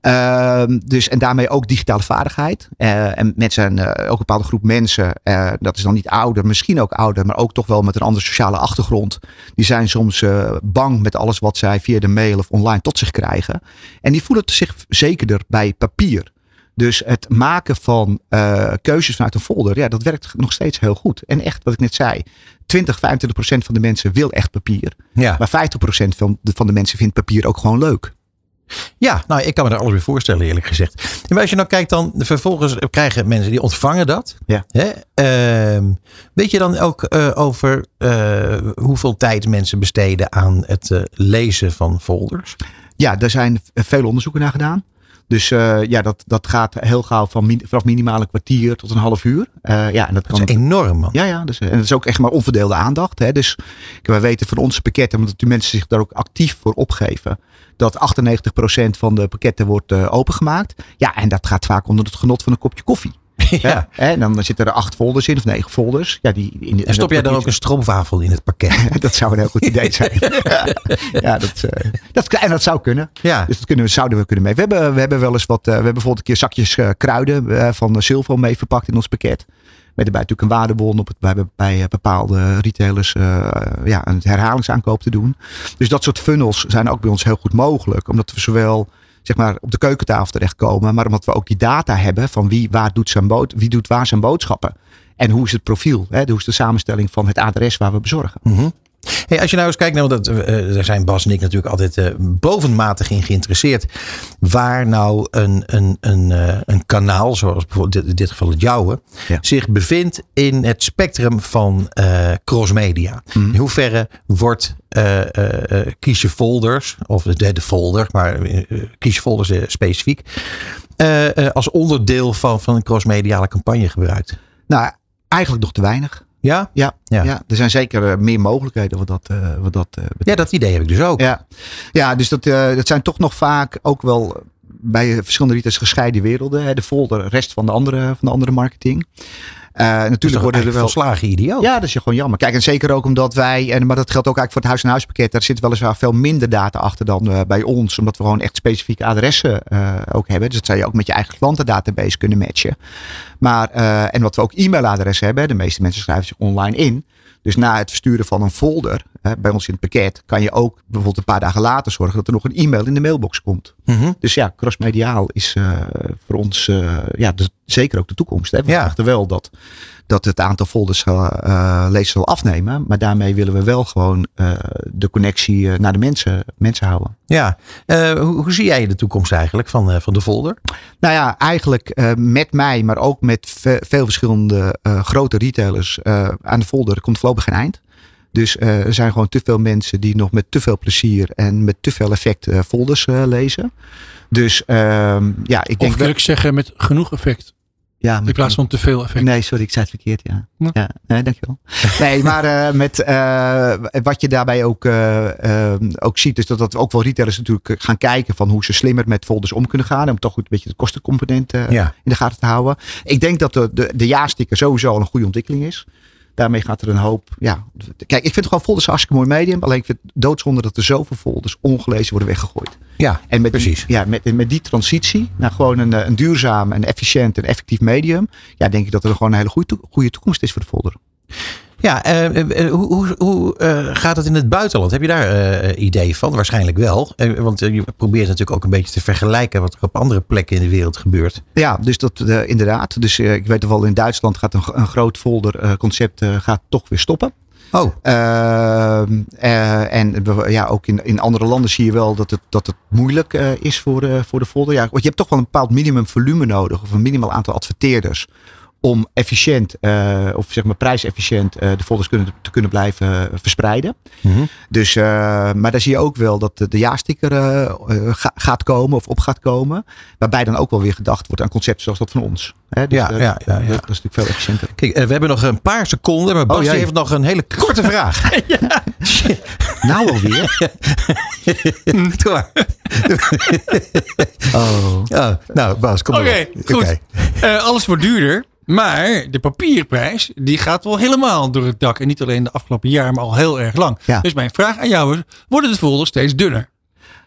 Ehm, dus, en daarmee ook digitale vaardigheid. Eh, en met zijn, eh, ook een bepaalde groep mensen, eh, dat is dan niet ouder, misschien ook ouder, maar ook toch wel met een andere sociale achtergrond. Die zijn soms bang met alles wat zij via de mail of online tot zich krijgen. En die voelen zich zekerder bij papier. Dus het maken van keuzes vanuit een folder, ja, dat werkt nog steeds heel goed. En echt, wat ik net zei, 20, 25 procent van de mensen wil echt papier. Ja. Maar 50 procent van de, van de mensen vindt papier ook gewoon leuk. Ja, nou, ik kan me daar alles weer voorstellen, eerlijk gezegd. Maar als je nou kijkt, dan vervolgens krijgen mensen die ontvangen dat. Ja. Hè? Ehm, weet je dan ook eh, over eh, hoeveel tijd mensen besteden aan het eh, lezen van folders? Ja, daar zijn veel onderzoeken naar gedaan. Dus eh, ja, dat, dat gaat heel gauw van min, vanaf minimaal een kwartier tot een half uur. Eh, ja, en dat Dat is enorm, man. Ja, ja. Dus, en dat is ook echt maar onverdeelde aandacht. Hè. Dus wij weten van onze pakketten, omdat die mensen zich daar ook actief voor opgeven, dat 98% van de pakketten wordt eh, opengemaakt. Ja, en dat gaat vaak onder het genot van een kopje koffie. Ja. En dan zitten er acht folders in, of negen folders. Ja, die, in, En stop jij dan ook een stroopwafel in het pakket? Dat zou een heel goed idee zijn. ja, dat, eh, dat, en dat zou kunnen. Ja. Dus dat kunnen we, zouden we kunnen mee. We hebben, we hebben wel eens wat. eh, we hebben bijvoorbeeld een keer zakjes eh, kruiden van Silvo mee verpakt in ons pakket. Met erbij natuurlijk een waardebon op het, bij, bij bepaalde retailers ja, een herhalingsaankoop te doen. Dus dat soort funnels zijn ook bij ons heel goed mogelijk. Omdat we zowel zeg maar, op de keukentafel terechtkomen. Maar omdat we ook die data hebben van wie, waar doet zijn bood, wie doet waar zijn boodschappen. En hoe is het profiel? Hè? Hoe is de samenstelling van het adres waar we bezorgen? Hey, als je nou eens kijkt want dat, eh, daar zijn Bas en ik natuurlijk altijd eh, bovenmatig in geïnteresseerd. Waar nou een, een, een, eh, een kanaal, zoals bijvoorbeeld in dit geval het jouwe, Ja. zich bevindt in het spectrum van eh, crossmedia. Mhm. In hoeverre wordt eh, eh, eh, kies je folders, of de, de folder, maar eh, kies je folders eh, specifiek, eh, eh, als onderdeel van, van een crossmediale campagne gebruikt? Nou, eigenlijk nog te weinig. Ja? Ja, Ja. ja. er zijn zeker eh, meer mogelijkheden wat dat, wat dat eh, Ja, dat idee heb ik dus ook. Ja, ja dus dat, dat zijn toch nog vaak ook wel bij verschillende retailers gescheiden werelden. Hè. De folder, rest van de andere, van de andere marketing. Eh, Dus natuurlijk toch worden er wel. volslagen idioot. Ja, dat is gewoon jammer. Kijk, en zeker ook omdat wij, en, maar dat geldt ook eigenlijk voor het huis-en-huispakket, daar zit weliswaar veel minder data achter dan eh, bij ons, omdat we gewoon echt specifieke adressen eh, ook hebben. Dus dat zou je ook met je eigen klantendatabase kunnen matchen. Maar, en wat we ook e-mailadressen hebben, de meeste mensen schrijven zich online in. Dus na het versturen van een folder hè, bij ons in het pakket, kan je ook bijvoorbeeld een paar dagen later zorgen dat er nog een e-mail in de mailbox komt. Mhm. Dus ja, crossmediaal is eh, voor ons eh, ja, de- zeker ook de toekomst. Hè. We Ja. wel dat, dat het aantal folders zal, eh, lezers zal afnemen. Maar daarmee willen we wel gewoon eh, de connectie eh, naar de mensen, mensen houden. Ja, Eh, hoe, hoe zie jij de toekomst eigenlijk van, eh, van de folder? Nou ja, eigenlijk eh, met mij, maar ook met ve- veel verschillende eh, grote retailers eh, aan de folder komt voorlopig geen eind. Dus eh, er zijn gewoon te veel mensen die nog met te veel plezier en met te veel effect eh, folders eh, lezen. Dus ehm, ja, ik Of denk kan wel. ik zeggen met genoeg effect. Ja, In plaats van te veel effect. Nee, sorry, ik zei het verkeerd. Ja, Ja. ja. nee, dankjewel. Nee, maar eh, met, eh, wat je daarbij ook, eh, eh, ook ziet, is dat, dat ook wel retailers natuurlijk gaan kijken van hoe ze slimmer met folders om kunnen gaan. Om toch goed een beetje de kostencomponent Ja. in de gaten te houden. Ik denk dat de, de, de jaarsticker sowieso al een goede ontwikkeling is. Daarmee gaat er een hoop. Ja, kijk, ik vind gewoon folders een hartstikke mooi medium. Alleen ik vind het doodzonde dat er zoveel folders ongelezen worden weggegooid. Ja, En met precies. Die, ja, met, met die transitie naar gewoon een, een duurzaam en efficiënt en effectief medium. Ja, denk ik dat er gewoon een hele goede, goede toekomst is voor de folder. Ja, eh, eh, eh, hoe, hoe, gaat het in het buitenland? Heb je daar eh, idee van? Waarschijnlijk wel. Want je probeert natuurlijk ook een beetje te vergelijken wat er op andere plekken in de wereld gebeurt. Ja, dus dat inderdaad. Dus ik weet wel, in Duitsland gaat een, een groot folder concept gaat toch weer stoppen. Oh, Ehm, eh, en ja, ook in, in andere landen zie je wel dat het, dat het moeilijk is voor de, voor de folder. Ja, want je hebt toch wel een bepaald minimum volume nodig. Of een minimaal aantal adverteerders. Om efficiënt, eh, of zeg maar prijsefficiënt, eh, de folders kunnen, te kunnen blijven eh, verspreiden. Mhm. Dus, eh, maar daar zie je ook wel dat de, de jaarsticker ga- gaat komen of op gaat komen. Waarbij dan ook wel weer gedacht wordt aan concepten zoals dat van ons. Hè, dus, Ja, ja, ja, ja. Dat is natuurlijk veel efficiënter. kijk, we hebben nog een paar seconden. Maar Bas Oh, jee. heeft nog een hele korte vraag. Nou alweer. Oh. Oh, nou, Bas, kom Oké, maar. op. goed. Oké. Eh, alles wordt duurder. Maar de papierprijs die gaat wel helemaal door het dak. En niet alleen de afgelopen jaar, maar al heel erg lang. Ja. Dus mijn vraag aan jou is, worden de folders steeds dunner?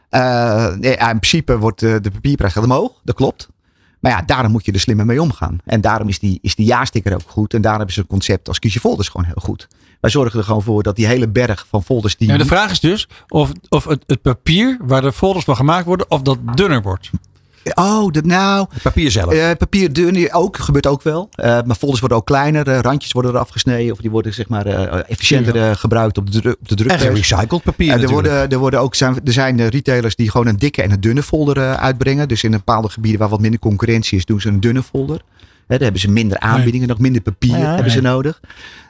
Eh, nee, in principe wordt eh, de papierprijs gaat omhoog, dat klopt. Maar ja, daarom moet je er slimmer mee omgaan. En daarom is die, is die jaarsticker ook goed. En daarom hebben ze een concept als kies je folders gewoon heel goed. Wij zorgen er gewoon voor dat die hele berg van folders die... Ja, de vraag is dus of, of het, het papier waar de folders van gemaakt worden, of dat dunner wordt. Oh, dat, nou, Papier zelf. eh, papier dun ook, gebeurt ook wel. Eh, maar folders worden ook kleiner, eh, randjes worden eraf gesneden. Of die worden zeg maar efficiënter gebruikt op de, op de en gerecycled papier er, worden, er, worden ook, zijn, er zijn retailers die gewoon een dikke en een dunne folder uitbrengen. Dus in bepaalde gebieden waar wat minder concurrentie is, doen ze een dunne folder. Hè, daar hebben ze minder aanbiedingen, nog minder papier Ja, hebben ze nodig.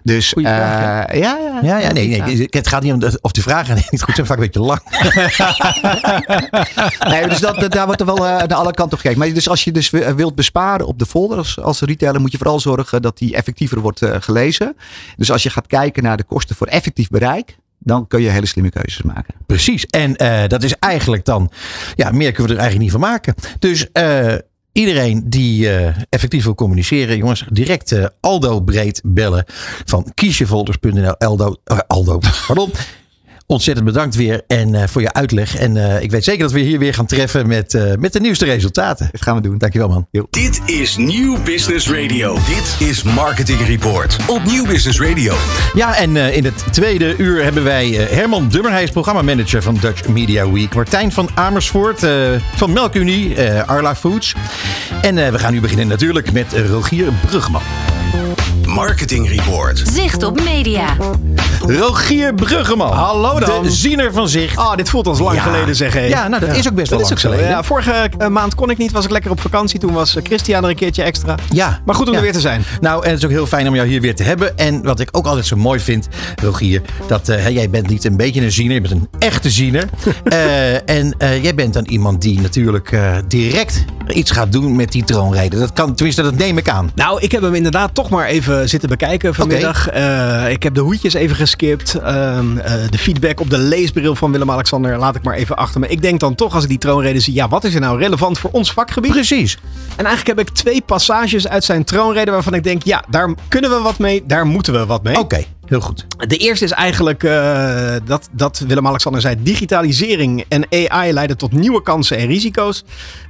Dus eh, vraag, ja, ja, Ja, ja, nee, nee. Het gaat niet om de, of de vragen niet goed zijn, vaak een beetje lang. Nee, dus dat, dat- daar wordt er wel eh, naar alle kanten op gekeken. Maar dus als je dus wi- wilt besparen op de folder als, als retailer, moet je vooral zorgen dat die effectiever wordt eh, gelezen. Dus als je gaat kijken naar de kosten voor effectief bereik, dan kun je hele slimme keuzes maken. Precies. En dat is eigenlijk dan, ja, meer kunnen we er eigenlijk niet van maken. Dus eh, iedereen die eh, effectief wil communiceren, jongens, direct eh, Aldo Breed bellen van kiesjefolders.nl. Aldo, eh, Aldo, pardon. Ontzettend bedankt weer en eh, voor je uitleg. En eh, ik weet zeker dat we hier weer gaan treffen met, eh, met de nieuwste resultaten. Dat gaan we doen. Dankjewel man. Jo. Dit is Nieuw Business Radio. Dit is Marketing Report op Nieuw Business Radio. Ja, en eh, in het tweede uur hebben wij eh, Herman Dummer. Hij is programmamanager van Dutch Media Week. Martijn van Amersfoort eh, van Melkunie, eh, Arla Foods. En eh, we gaan nu beginnen natuurlijk met Rogier Brugman. Marketing Report. Zicht op media. Rogier Bruggeman. Hallo dan. De ziener van zich. Oh, dit voelt als lang Ja. geleden zeg hé. Ja, nou dat is ook best wel Dat is lang ook zo. geleden. Ja, vorige eh, maand kon ik niet, was ik lekker op vakantie. Toen was eh, Christian er een keertje extra. Ja. Maar goed om er weer te zijn. Nou, en het is ook heel fijn om jou hier weer te hebben. En wat ik ook altijd zo mooi vind, Rogier, dat eh, jij bent niet een beetje een ziener, je bent een echte ziener. En jij bent dan iemand die natuurlijk direct iets gaat doen met die troonrijden. Dat kan, tenminste, dat neem ik aan. Nou, ik heb hem inderdaad toch maar even zitten bekijken vanmiddag. Ik heb de hoedjes even geskipt. Ehm, eh, de feedback op de leesbril van Willem-Alexander laat ik maar even achter me. Ik denk dan toch als ik die troonrede zie, ja, wat is er nou relevant voor ons vakgebied? Precies. En eigenlijk heb ik twee passages uit zijn troonrede waarvan ik denk, ja, daar kunnen we wat mee, daar moeten we wat mee. Oké, heel goed. De eerste is eigenlijk eh, dat, dat Willem-Alexander zei: digitalisering en AI leiden tot nieuwe kansen en risico's.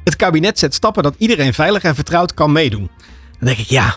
Het kabinet zet stappen dat iedereen veilig en vertrouwd kan meedoen. Dan denk ik, ja.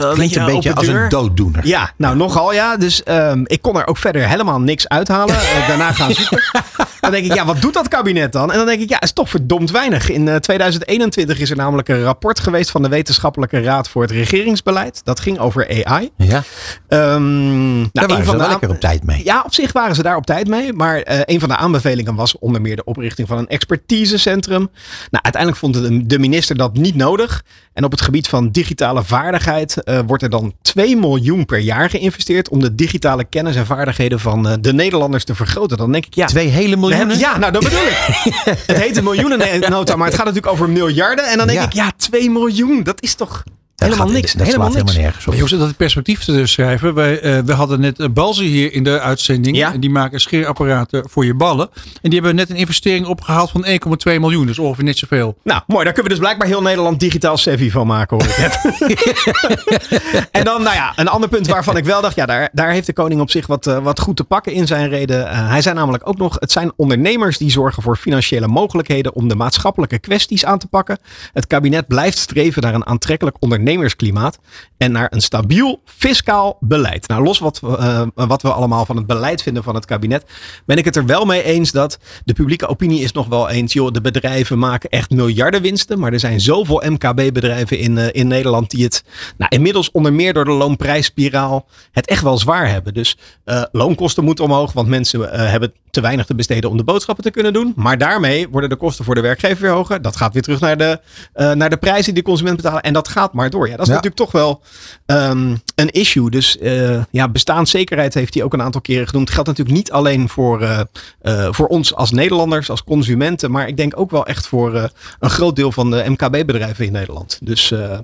Dat klinkt een je, beetje als een dooddoener. Ja, nou nogal ja. Dus ehm, ik kon er ook verder helemaal niks uithalen. Eh, daarna gaan zoeken. Dan denk ik, ja, wat doet dat kabinet dan? En dan denk ik, ja, is toch verdomd weinig. In eh, 2021 is er namelijk een rapport geweest van de Wetenschappelijke Raad voor het Regeringsbeleid. Dat ging over AI. Ja, Ehm, nou, daar waren ze wel de lekker op tijd mee. ja, op zich waren ze daar op tijd mee. Maar eh, een van de aanbevelingen was onder meer de oprichting van een expertisecentrum. Nou, uiteindelijk vond de minister dat niet nodig. En op het gebied van digitale vaardigheid eh, wordt er dan 2 miljoen per jaar geïnvesteerd om de digitale kennis en vaardigheden van eh, de Nederlanders te vergroten. Dan denk ik, ja. Twee hele miljoenen? hebben- ja, nou dat bedoel ik. het heet een miljoenennota, maar het gaat natuurlijk over miljarden. En dan denk Ja. ik, ja, 2 miljoen, dat is toch helemaal gaat- niks. Dat helemaal slaat niks. helemaal nergens op. Maar jongens, dat het perspectief te schrijven. Wij, eh, we hadden net uh, Balzi hier in de uitzending. Ja. En die maken scheerapparaten voor je ballen. En die hebben net een investering opgehaald van 1,2 miljoen. Dus ongeveer net zoveel. Nou, mooi. Daar kunnen we dus blijkbaar heel Nederland digitaal savvy van maken, hoor ik net. en dan, nou ja, een ander punt waarvan ik wel dacht, ja, daar, daar heeft de koning op zich wat, eh, wat goed te pakken in zijn reden. Eh, hij zei namelijk ook nog, het zijn ondernemers die zorgen voor financiële mogelijkheden om de maatschappelijke kwesties aan te pakken. Het kabinet blijft streven naar een aantrekkelijk ondernemersklimaat en naar een stabiel fiscaal beleid. Nou, los wat, eh, wat we allemaal van het beleid vinden van het kabinet, ben ik het er wel mee eens dat de publieke opinie is nog wel eens, joh, de bedrijven maken echt miljarden winsten, maar er zijn zoveel MKB-bedrijven in, eh, in Nederland die het nou, inmiddels onder meer door de loonprijsspiraal het echt wel zwaar hebben. Dus eh, loonkosten moeten omhoog, want mensen hebben te weinig te besteden om de boodschappen te kunnen doen. Maar daarmee worden de kosten voor de werkgever weer hoger. Dat gaat weer terug naar de, naar de prijzen die de consument betalen. En dat gaat maar door. Ja, dat is Ja. natuurlijk toch wel ehm, een issue. Dus eh, ja, bestaanszekerheid heeft hij ook een aantal keren genoemd. Geldt natuurlijk niet alleen voor, eh, eh, voor ons als Nederlanders, als consumenten. Maar ik denk ook wel echt voor een groot deel van de MKB-bedrijven in Nederland. Dus, eh,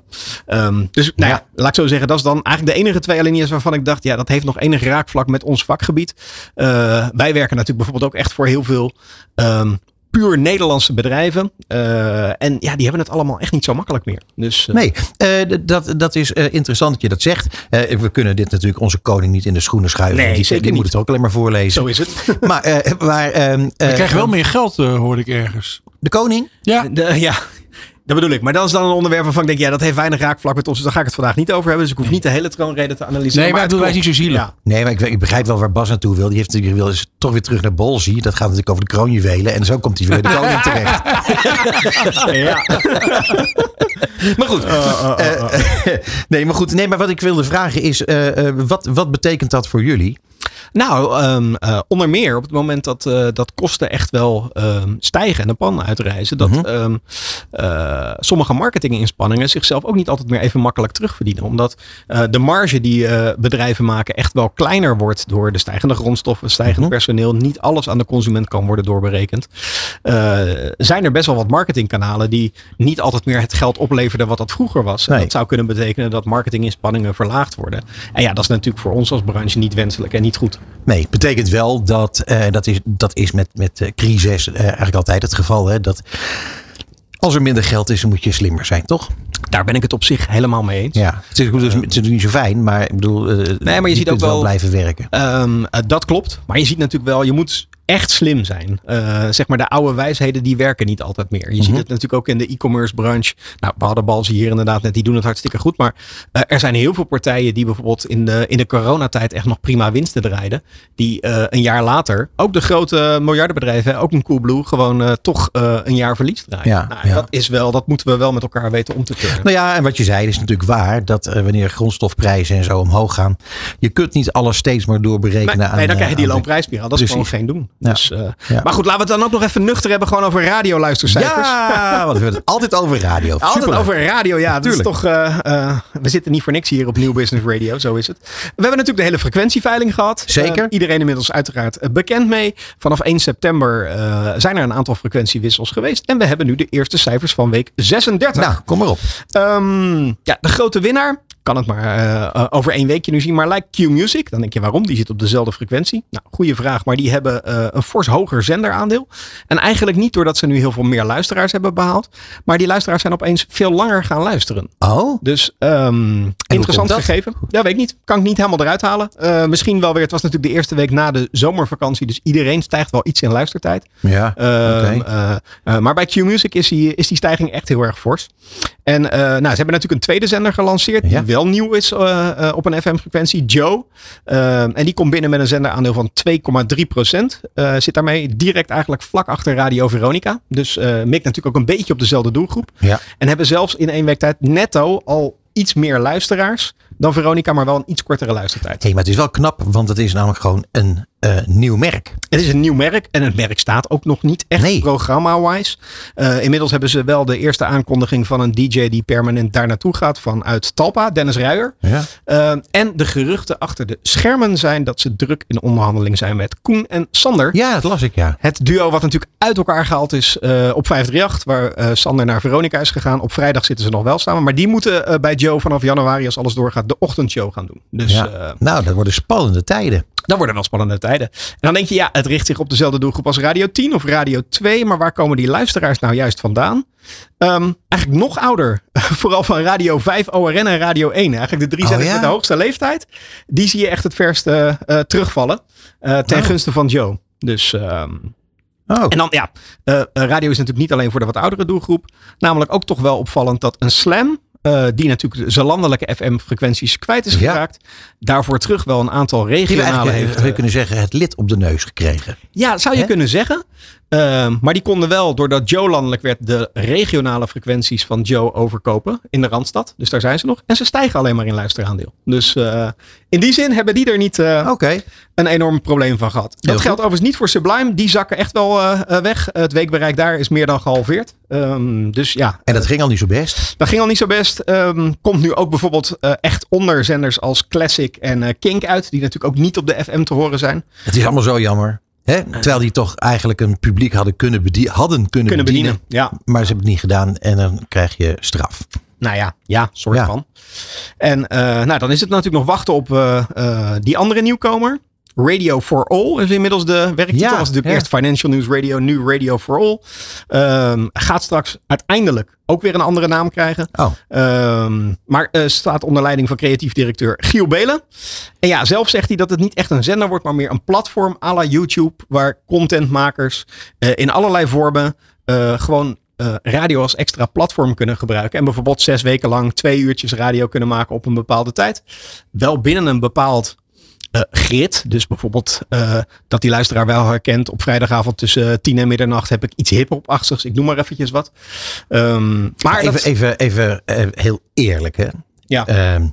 ehm, dus nou ja, laat ik zo zeggen. Dat is dan eigenlijk de enige twee alinea's waarvan ik dacht, ja, dat heeft nog enig raakvlak met ons vakgebied. Wij werken natuurlijk bijvoorbeeld ook echt voor heel veel ehm, puur Nederlandse bedrijven. Eh, en ja, die hebben het allemaal echt niet zo makkelijk meer. Dus, eh, Nee, eh, dat, dat is eh, interessant dat je dat zegt. Eh, we kunnen dit natuurlijk onze koning niet in de schoenen schuiven. Nee, die, zeker die moet het ook alleen maar voorlezen. Zo is het. Maar, eh, maar ehm, Je eh, krijgt wel meer geld, eh, hoorde ik ergens. de koning? Ja. De- ja, dat bedoel ik. Maar dat is dan een onderwerp waarvan ik denk, ja, dat heeft weinig raakvlak met ons. Dus daar ga ik het vandaag niet over hebben. Dus ik hoef niet de hele troonrede te analyseren. Nee, maar het dat wij niet zo zielig. Ja. Nee, maar ik, ik begrijp wel waar Bas naartoe wil. Die heeft natuurlijk wil is toch weer terug naar Bolzie. Dat gaat natuurlijk over de kroonjuwelen. En zo komt hij weer bij de koning terecht. Ja. Maar goed. eh, nee, maar goed. Nee, maar wat ik wilde vragen is, eh, eh, wat, wat betekent dat voor jullie? Nou, ehm, eh, onder meer op het moment dat, eh, dat kosten echt wel ehm, stijgen en de pan uitreizen. Dat ehm, eh, sommige marketinginspanningen zichzelf ook niet altijd meer even makkelijk terugverdienen. Omdat de marge die bedrijven maken echt wel kleiner wordt door de stijgende grondstoffen, stijgend Mhm. personeel. Niet alles aan de consument kan worden doorberekend. Zijn er best wel wat marketingkanalen die niet altijd meer het geld opleverden wat dat vroeger was. En dat zou kunnen betekenen dat marketinginspanningen verlaagd worden. En ja, dat is natuurlijk voor ons als branche niet wenselijk en niet goed. Nee, betekent wel dat, eh, dat is, dat is met, met eh, crisis eh, eigenlijk altijd het geval. Hè, dat Als er minder geld is, moet je slimmer zijn, toch? Daar ben ik het op zich helemaal mee eens. Ja. Het is, goed, het is natuurlijk niet zo fijn, maar ik bedoel, eh, maar je ziet ook wel- blijven werken. Ehm, eh, dat klopt. Maar je ziet natuurlijk wel, je moet echt slim zijn. Eh, zeg maar de oude wijsheden, die werken niet altijd meer. Je ziet het natuurlijk ook in de e-commerce branche. Nou, we hadden Balzi hier inderdaad net, die doen het hartstikke goed. Maar eh, er zijn heel veel partijen die bijvoorbeeld in de, in de coronatijd echt nog prima winsten draaiden. Die eh, een jaar later, ook de grote miljardenbedrijven, ook een Coolblue, gewoon toch een jaar verlies draaien. Ja, nou, ja. Dat is wel, dat moeten we wel met elkaar weten om te turnen. Nou ja, en wat je zei is natuurlijk waar. Dat wanneer grondstofprijzen en zo omhoog gaan. Je kunt niet alles steeds maar doorberekenen Nee, aan... nee, dan krijg je die loonprijsspiraal. Dat is gewoon geen doen. Ja. Dus, eh, Ja. Maar goed, laten we het dan ook nog even nuchter hebben. Gewoon over radioluistercijfers. Ja, want we hebben het altijd over radio. Altijd Superleuk. over radio, ja. Dat is Tuurlijk. toch, eh, eh, we zitten niet voor niks hier op Nieuw Business Radio, zo is het. We hebben natuurlijk de hele frequentieveiling gehad. Zeker. Iedereen inmiddels uiteraard bekend mee. Vanaf 1 september zijn er een aantal frequentiewissels geweest. En we hebben nu de eerste cijfers van week 36. Nou, kom maar op. Ehm, ja, de grote winnaar. Kan het maar eh, eh, over één weekje nu zien. Maar lijkt Q-Music. Dan denk je waarom? Die zit op dezelfde frequentie. Nou, goede vraag. Maar die hebben eh, een fors hoger zenderaandeel. En eigenlijk niet doordat ze nu heel veel meer luisteraars hebben behaald. Maar die luisteraars zijn opeens veel langer gaan luisteren. Oh, Dus ehm, interessant gegeven. Ja, weet ik niet. Kan ik niet helemaal eruit halen. Misschien wel weer. Het was natuurlijk de eerste week na de zomervakantie. Dus iedereen stijgt wel iets in luistertijd. ja. Ehm, eh, eh, maar bij Q-Music is die, is die stijging echt heel erg fors. En nou, ze hebben natuurlijk een tweede zender gelanceerd. Ja. Die wel nieuw is eh, eh, op een FM-frequentie. Joe. Ehm, en die komt binnen met een zenderaandeel van 2,3 procent. zit daarmee direct eigenlijk vlak achter Radio Veronica. Dus eh mikt natuurlijk ook een beetje op dezelfde doelgroep. Ja. En hebben zelfs in één week tijd netto al iets meer luisteraars dan Veronica. Maar wel een iets kortere luistertijd. Hey, maar het is wel knap, want het is namelijk gewoon een eh, nieuw merk. Het is een nieuw merk en het merk staat ook nog niet echt Nee. programma-wise. Eh, inmiddels hebben ze wel de eerste aankondiging van een DJ die permanent daar naartoe gaat vanuit Talpa, Dennis Ruijer. Ja. Eh, en de geruchten achter de schermen zijn dat ze druk in onderhandeling zijn met Koen en Sander. ja, dat las ik, ja. Het duo wat natuurlijk uit elkaar gehaald is op 538, waar Sander naar Veronica is gegaan. Op vrijdag zitten ze nog wel samen, maar die moeten bij Joe vanaf januari, als alles doorgaat, de ochtendshow gaan doen. Dus ja. nou, dat worden spannende tijden. Dan worden wel spannende tijden. En dan denk je, ja, het richt zich op dezelfde doelgroep als Radio 10 of Radio 2. Maar waar komen die luisteraars nou juist vandaan? Ehm, eigenlijk nog ouder. Vooral van Radio 5, ORN en Radio 1. Eigenlijk de drie Oh, ja? met de hoogste leeftijd. Die zie je echt het verst eh, terugvallen. eh, ten Oh. gunste van Joe. Dus... ehm, Oh, en dan, ja, eh, radio is natuurlijk niet alleen voor de wat oudere doelgroep. Namelijk ook toch wel opvallend dat een slam, eh, die natuurlijk zijn landelijke FM-frequenties kwijt is Ja. geraakt, daarvoor terug wel een aantal regionale heeft. zou je eh, kunnen zeggen, het lid op de neus gekregen. ja, zou je kunnen zeggen. Ehm, maar die konden wel, doordat Joe landelijk werd, de regionale frequenties van Joe overkopen in de Randstad. Dus daar zijn ze nog. En ze stijgen alleen maar in luisteraandeel. Dus eh, in die zin hebben die er niet eh, een enorm probleem van gehad. Dat goed. geldt overigens niet voor Sublime. Die zakken echt wel eh, eh, weg. Het weekbereik daar is meer dan gehalveerd. Ehm, dus ja, En dat ging al niet zo best. dat ging al niet zo best. Ehm, komt nu ook bijvoorbeeld echt onder zenders als Classic en Kink uit. Die natuurlijk ook niet op de FM te horen zijn. Het is allemaal zo jammer. Hè? Terwijl die toch eigenlijk een publiek hadden kunnen, bedie- hadden kunnen, Kunnen bedienen. bedienen. Ja, Maar ze hebben het niet gedaan en dan krijg je straf. Nou ja, ja, soort Ja. van. En eh, nou, dan is het natuurlijk nog wachten op eh, eh, die andere nieuwkomer. Radio for All is inmiddels de werktitel. Ja, was natuurlijk ja. eerst Financial News Radio, nu Radio for All. Ehm, gaat straks uiteindelijk ook weer een andere naam krijgen. Oh, Ehm, maar staat onder leiding van creatief directeur Giel Belen. En ja, zelf zegt hij dat het niet echt een zender wordt, maar meer een platform à la YouTube. Waar contentmakers in allerlei vormen gewoon eh, radio als extra platform kunnen gebruiken. En bijvoorbeeld zes weken lang twee uurtjes radio kunnen maken op een bepaalde tijd. Wel binnen een bepaald eh, grid. Dus bijvoorbeeld eh, dat die luisteraar wel herkent. Op vrijdagavond tussen 10 en middernacht heb ik iets hip-hop-achtigs. Ik noem maar eventjes wat. Ehm, maar maar even, dat, even, even heel eerlijk hè. ja. Ehm,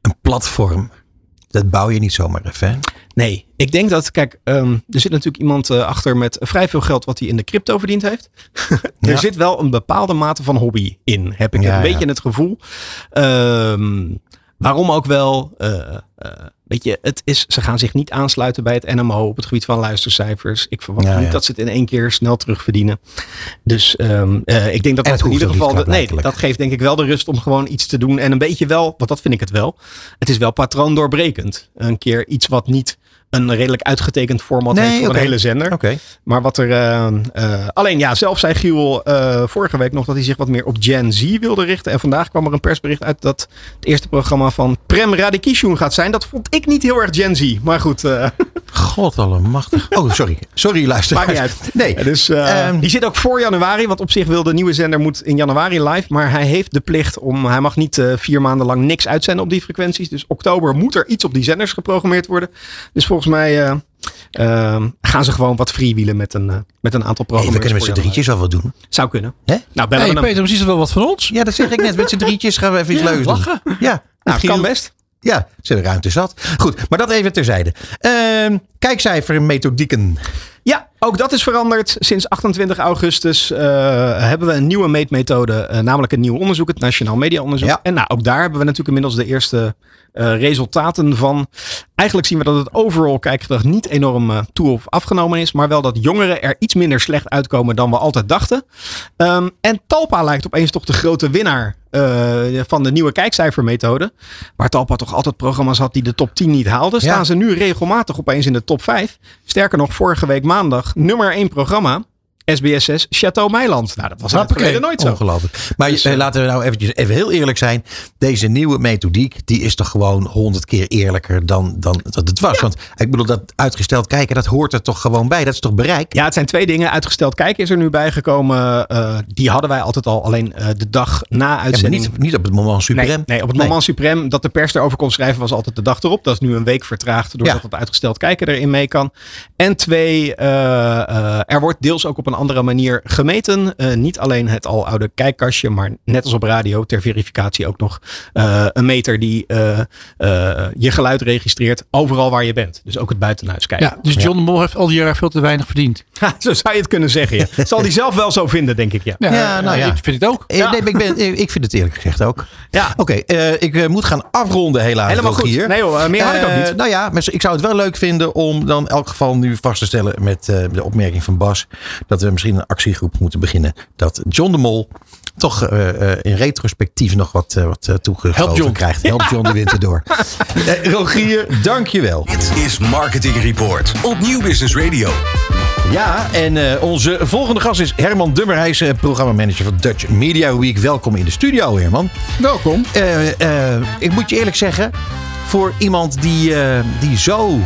een platform, dat bouw je niet zomaar even. hè? Nee, ik denk dat, kijk, ehm, er zit natuurlijk iemand eh, achter met vrij veel geld wat hij in de crypto verdiend heeft. er Ja. zit wel een bepaalde mate van hobby in, heb ik Ja, een ja. beetje het gevoel. Ehm, waarom ook wel, eh, eh, weet je, het is, ze gaan zich niet aansluiten bij het NMO op het gebied van luistercijfers. Ik verwacht niet dat ze het in één keer snel terugverdienen. Dus ehm, eh, ik denk dat dat in ieder geval, de- nee, dat geeft denk ik wel de rust om gewoon iets te doen. En een beetje wel, want dat vind ik het wel, het is wel patroondoorbrekend. Een keer iets wat niet een redelijk uitgetekend format Nee, heeft voor een hele zender. Oké. Maar wat er. eh, eh, alleen ja, zelf zei Giel eh, vorige week nog dat hij zich wat meer op Gen Z wilde richten. En vandaag kwam er een persbericht uit dat het eerste programma van Prem Radikishun gaat zijn. Dat vond ik niet heel erg Gen Z. Maar goed, eh God allemachtig. Oh, sorry. Sorry, luister. maakt niet uit. Nee. Dus eh, Ehm. die zit ook voor januari. Want op zich wil de nieuwe zender moet in januari live. Maar hij heeft de plicht om. Hij mag niet eh, vier maanden lang niks uitzenden op die frequenties. Dus oktober moet er iets op die zenders geprogrammeerd worden. Dus volgens mij. eh, ehm, gaan ze gewoon wat freewheelen met een, eh, met een aantal Hey, we programma's. kunnen met z'n drietjes al wat doen. Zou kunnen. Hè? Nou, bellen Hey, we. Peter, precies wel wat van ons. Ja, dat zeg ik net. Met z'n drietjes gaan we even iets Ja, leuks doen. lachen. Ja. Nou, Giel- kan best. Ja, ze hebben ruimte zat. Goed, maar dat even terzijde. Ehm kijkcijfer methodieken. Ja, ook dat is veranderd. Sinds 28 augustus eh, hebben we een nieuwe meetmethode, eh, namelijk een nieuw onderzoek, het Nationaal Media Onderzoek. Ja. En nou, ook daar hebben we natuurlijk inmiddels de eerste eh, resultaten van. Eigenlijk zien we dat het overal kijkgedrag niet enorm toe of afgenomen is, maar wel dat jongeren er iets minder slecht uitkomen dan we altijd dachten. Ehm, en Talpa lijkt opeens toch de grote winnaar eh, van de nieuwe kijkcijfermethode. Waar Talpa toch altijd programma's had die de top 10 niet haalden, Ja. staan ze nu regelmatig opeens in de top 5. Sterker nog, vorige week maandag nummer 1 programma. SBS6 Chateau Meiland. Nou, dat was Hoppakee. nooit zo. Ongelooflijk. Maar Dus, eh, eh, laten we nou eventjes even heel eerlijk zijn. Deze nieuwe methodiek, die is toch gewoon honderd keer eerlijker dan, dan dat het was. Want ik bedoel, dat uitgesteld kijken, dat hoort er toch gewoon bij. Dat is toch bereik? Ja, het zijn twee dingen. Uitgesteld kijken is er nu bijgekomen. Eh, die hadden wij altijd al. Alleen de dag na Ja, uitzending. niet, niet op het moment suprem. Nee, nee, op het Nee. moment suprem dat de pers erover kon schrijven was altijd de dag erop. Dat is nu een week vertraagd doordat Ja. het uitgesteld kijken erin mee kan. En twee, er wordt deels ook op een andere manier gemeten. Eh, niet alleen het aloude kijkkastje, maar net als op radio ter verificatie ook nog eh, een meter die eh, je geluid registreert overal waar je bent. Dus ook het buitenhuis kijken. Ja, dus John de Mol heeft al die jaren veel te weinig verdiend. Ha, zo zou je het kunnen zeggen. Ja. Zal die zelf wel zo vinden, denk ik. Ja. Ja, nou ja. Ik vind het ook. Nee, ik, ben, ik vind het eerlijk gezegd ook. Ja. Oké, eh, ik moet gaan afronden helaas. Helemaal goed. Rogier. Nee hoor, meer had ik ook niet. Nou ja, ik zou het wel leuk vinden om dan in elk geval nu vast te stellen met eh, de opmerking van Bas. Dat we misschien een actiegroep moeten beginnen. Dat John de Mol toch eh, eh, in retrospectief nog wat, uh, wat uh, toegeschoven John. krijgt. Help John de winter door. Eh, Rogier, dankjewel. Dit is Marketing Report op Nieuw Business Radio. Ja, en uh, onze volgende gast is Herman Dummer. Hij is uh, programmamanager van Dutch Media Week. Welkom in de studio, Herman. Welkom. Uh, ik moet je eerlijk zeggen, voor iemand die, die zo,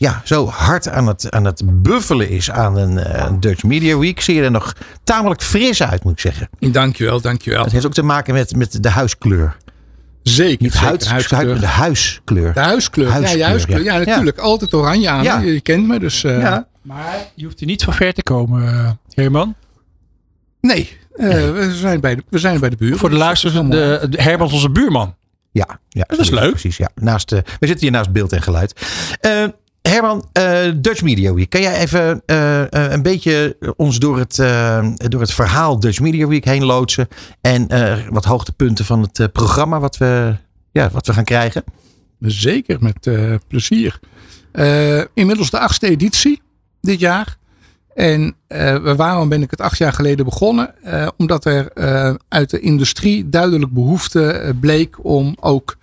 ja, zo hard aan het, aan het buffelen is aan een, een Dutch Media Week, zie je er nog tamelijk fris uit, moet ik zeggen. Dankjewel, dankjewel. Het heeft ook te maken met, met de huiskleur. Zeker. Niet zeker. huid, huiskleur. de huiskleur. De huiskleur. huiskleur. Ja, huiskleur. Ja, natuurlijk. Ja. Altijd oranje aan. Ja. Je kent me, dus... Uh... Ja. Maar je hoeft er niet van ver te komen, Herman. Nee, uh, we, zijn bij de, we zijn bij de buurt. Voor de luisteraars, de, de Herman is onze buurman. Ja, ja dat is leuk. Precies, ja. Naast, uh, we zitten hier naast beeld en geluid. Uh, Herman, Dutch Media Week. Kan jij even een beetje ons door het, door het verhaal Dutch Media Week heen loodsen? En wat hoogtepunten van het programma wat we, ja, wat we gaan krijgen? Zeker, met uh, plezier. Uh, inmiddels de achtste editie dit jaar. En uh, waarom ben ik het acht jaar geleden begonnen? omdat er uit de industrie duidelijk behoefte bleek om ook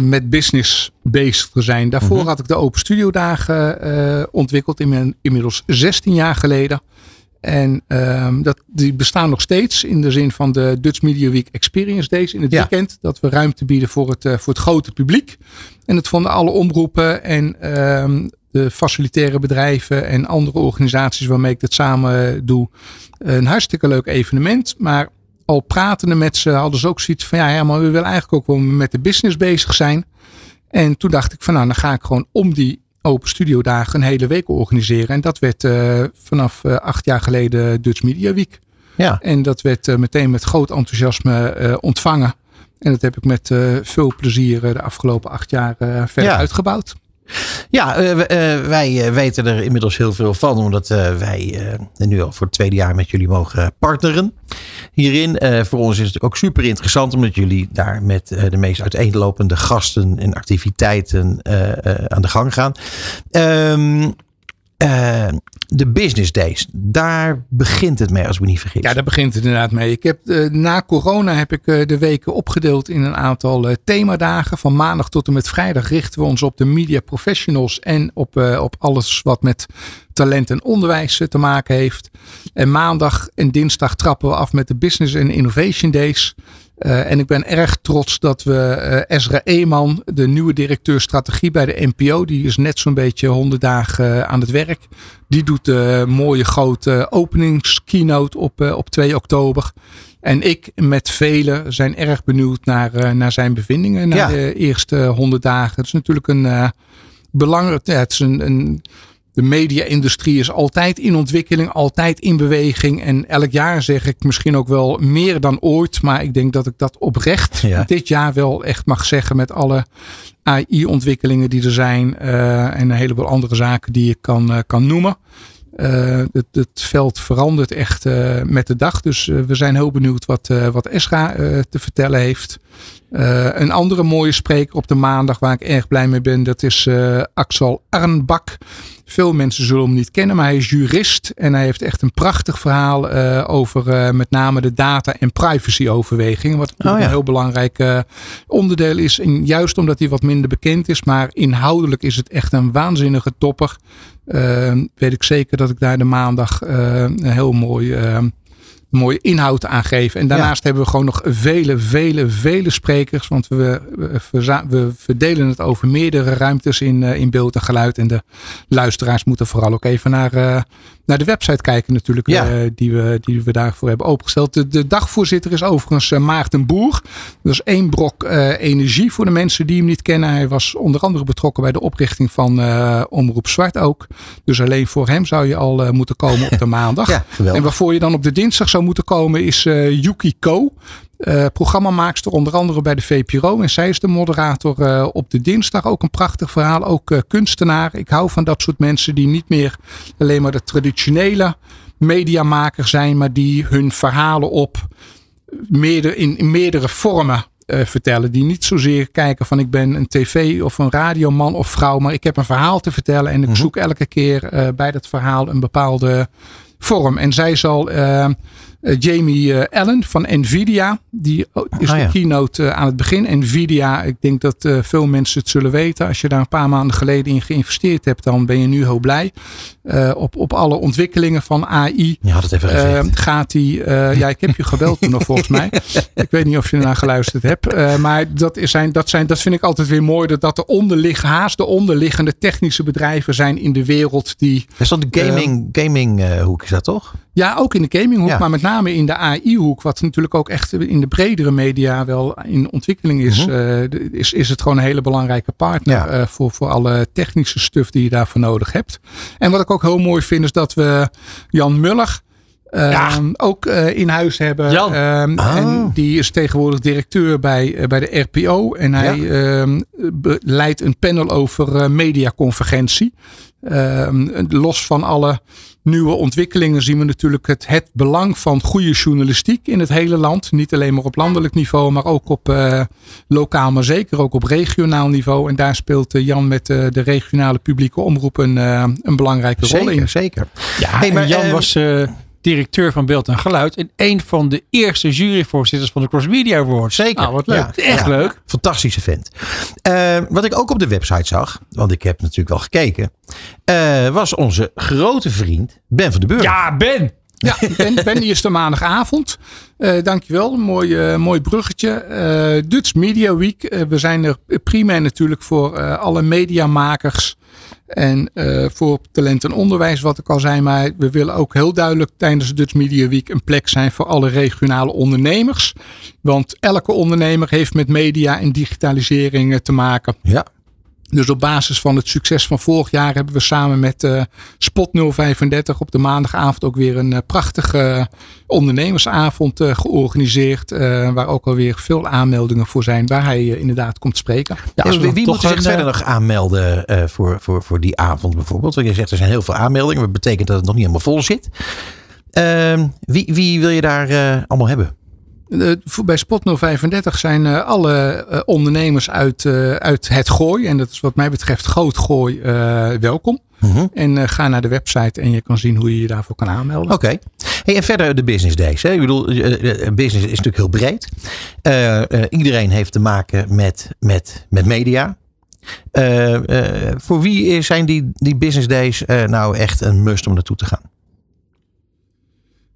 met business bezig te zijn. Daarvoor Mhm. had ik de Open Studio dagen ontwikkeld, in, inmiddels 16 jaar geleden. En um, dat, die bestaan nog steeds in de zin van de Dutch Media Week Experience Days in het ja. weekend. Dat we ruimte bieden voor het, uh, voor het grote publiek. En het vonden alle omroepen en um, de facilitaire bedrijven en andere organisaties waarmee ik dit samen doe. Een hartstikke leuk evenement. Maar al pratende met ze hadden ze ook zoiets van ja, maar we willen eigenlijk ook wel met de business bezig zijn. En toen dacht ik van nou dan ga ik gewoon om die open studio dagen een hele week organiseren. En dat werd uh, vanaf uh, acht jaar geleden Dutch Media Week. Ja. En dat werd uh, meteen met groot enthousiasme ontvangen. En dat heb ik met veel plezier de afgelopen acht jaar verder ja. uitgebouwd. Ja, uh, wij weten er inmiddels heel veel van, omdat wij nu al voor het tweede jaar met jullie mogen partneren. Hierin, voor ons is het ook super interessant, omdat jullie daar met de meest uiteenlopende gasten en activiteiten aan de gang gaan. Um, Eh, de business days, daar begint het mee als ik me niet vergis. Ja, daar begint het inderdaad mee. Ik heb, eh, na corona heb ik eh, de weken opgedeeld in een aantal uh, themadagen. Van maandag tot en met vrijdag richten we ons op de media professionals en op, op alles wat met talent en onderwijs te maken heeft. En maandag en dinsdag trappen we af met de Business and Innovation Days. En ik ben erg trots dat we uh, Ezra Eeman, de nieuwe directeur strategie bij de NPO, die is net zo'n beetje honderd dagen aan het werk. Die doet de mooie grote openingskeynote op, op 2 oktober. En ik met velen zijn erg benieuwd naar, naar zijn bevindingen na ja. de eerste honderd dagen. Het is natuurlijk een belangrijk, ja, het is een, een de media-industrie is altijd in ontwikkeling, altijd in beweging. En elk jaar zeg ik misschien ook wel meer dan ooit. Maar ik denk dat ik dat oprecht ja. dit jaar wel echt mag zeggen met alle AI-ontwikkelingen die er zijn. Uh, en een heleboel andere zaken die ik kan, uh, kan noemen. Uh, het, het, veld verandert echt met de dag. Dus we zijn heel benieuwd wat, wat Esra te vertellen heeft. een andere mooie spreker op de maandag waar ik erg blij mee ben, dat is Axel Arnbak. Veel mensen zullen hem niet kennen, maar hij is jurist en hij heeft echt een prachtig verhaal over met name de data- en privacy-overwegingen. Wat oh, ja. een heel belangrijk onderdeel is. En juist omdat hij wat minder bekend is, maar inhoudelijk is het echt een waanzinnige topper. Weet ik zeker dat ik daar de maandag een heel mooi, mooie inhoud aan geef. En daarnaast ja. hebben we gewoon nog vele, vele, vele sprekers. Want we, we, we verdelen het over meerdere ruimtes in, in beeld en geluid. En de luisteraars moeten vooral ook even naar, naar de website kijken natuurlijk. Ja. die, we, die we daarvoor hebben opengesteld. De, de dagvoorzitter is overigens Maarten Boer. Dat is één brok energie voor de mensen die hem niet kennen. Hij was onder andere betrokken bij de oprichting van Omroep Zwart ook. Dus alleen voor hem zou je al moeten komen op de maandag. Ja, en waarvoor je dan op de dinsdag zou moeten komen is uh, Yuki Ko. Uh, programmamaakster onder andere bij de VPRO. En zij is de moderator uh, op de dinsdag. Ook een prachtig verhaal. Ook uh, kunstenaar. Ik hou van dat soort mensen die niet meer alleen maar de traditionele mediamaker zijn. Maar die hun verhalen op meerder, in, in meerdere vormen uh, vertellen. Die niet zozeer kijken van ik ben een tv of een radioman of vrouw. Maar ik heb een verhaal te vertellen. En ik -hmm. zoek elke keer bij dat verhaal een bepaalde vorm. En zij zal Jamie uh, Allen van Nvidia. Die is ah, ja. de keynote aan het begin. Nvidia, ik denk dat veel mensen het zullen weten. Als je daar een paar maanden geleden in geïnvesteerd hebt, dan ben je nu heel blij. op, op alle ontwikkelingen van AI. Je had het even gezegd. gaat die, ja, ik heb je gebeld toen nog volgens mij. Ik weet niet of je ernaar geluisterd hebt. maar dat, is zijn, dat, zijn, dat vind ik altijd weer mooi. Dat, dat de onderliggende, haast de onderliggende technische bedrijven zijn in de wereld die. Dat is dan de gaming, gaming hoek, is dat toch? Ja, ook in de gaminghoek, ja. maar met name in de AI-hoek, wat natuurlijk ook echt in de bredere media wel in ontwikkeling is, mm -hmm. uh, is, is het gewoon een hele belangrijke partner ja. uh, voor, voor alle technische stuff die je daarvoor nodig hebt. En wat ik ook heel mooi vind, is dat we Jan Muller. Ja. ook in huis hebben. Jan. Oh. En die is tegenwoordig directeur bij, bij de RPO. En hij ja. leidt een panel over mediaconvergentie. los van alle nieuwe ontwikkelingen zien we natuurlijk het, het belang van goede journalistiek in het hele land. Niet alleen maar op landelijk niveau, maar ook op uh, lokaal, maar zeker ook op regionaal niveau. En daar speelt uh, Jan met uh, de regionale publieke omroep een, een belangrijke zeker, rol in. Zeker. Ja, hey, maar Jan was directeur van Beeld en Geluid. En een van de eerste juryvoorzitters van de Cross Media Awards. Zeker. Ah, wat leuk. Ja, Echt ja, leuk. Fantastische vent. Uh, wat ik ook op de website zag, want ik heb natuurlijk wel gekeken, uh, was onze grote vriend Ben van den Burg. Ja, Ben! Ja, Ben, ben die is de maandagavond. Uh, dankjewel, een mooi, uh, mooi bruggetje. Uh, Dutch Media Week. we zijn er primair natuurlijk voor alle mediamakers en uh, voor talent en onderwijs, wat ik al zei, maar we willen ook heel duidelijk tijdens de Dutch Media Week een plek zijn voor alle regionale ondernemers. Want elke ondernemer heeft met media en digitalisering te maken. Ja. Dus op basis van het succes van vorig jaar hebben we samen met uh, Spot 035 op de maandagavond ook weer een uh, prachtige ondernemersavond uh, georganiseerd. waar ook alweer veel aanmeldingen voor zijn, waar hij inderdaad komt spreken. Ja, dus wie wie moet zich verder nog aanmelden voor, voor, voor die avond bijvoorbeeld? Want je zegt er zijn heel veel aanmeldingen, dat betekent dat het nog niet helemaal vol zit. Ehm, wie, wie wil je daar allemaal hebben? Bij Spot 035 zijn uh, alle uh, ondernemers uit, uit het gooi. En dat is wat mij betreft groot gooi welkom. Mhm. En ga naar de website en je kan zien hoe je je daarvoor kan aanmelden. Oké. Hey, en verder de business days. Hè? Ik bedoel, uh, business is natuurlijk heel breed. iedereen heeft te maken met, met, met media. voor wie zijn die, die business days nou echt een must om naartoe te gaan?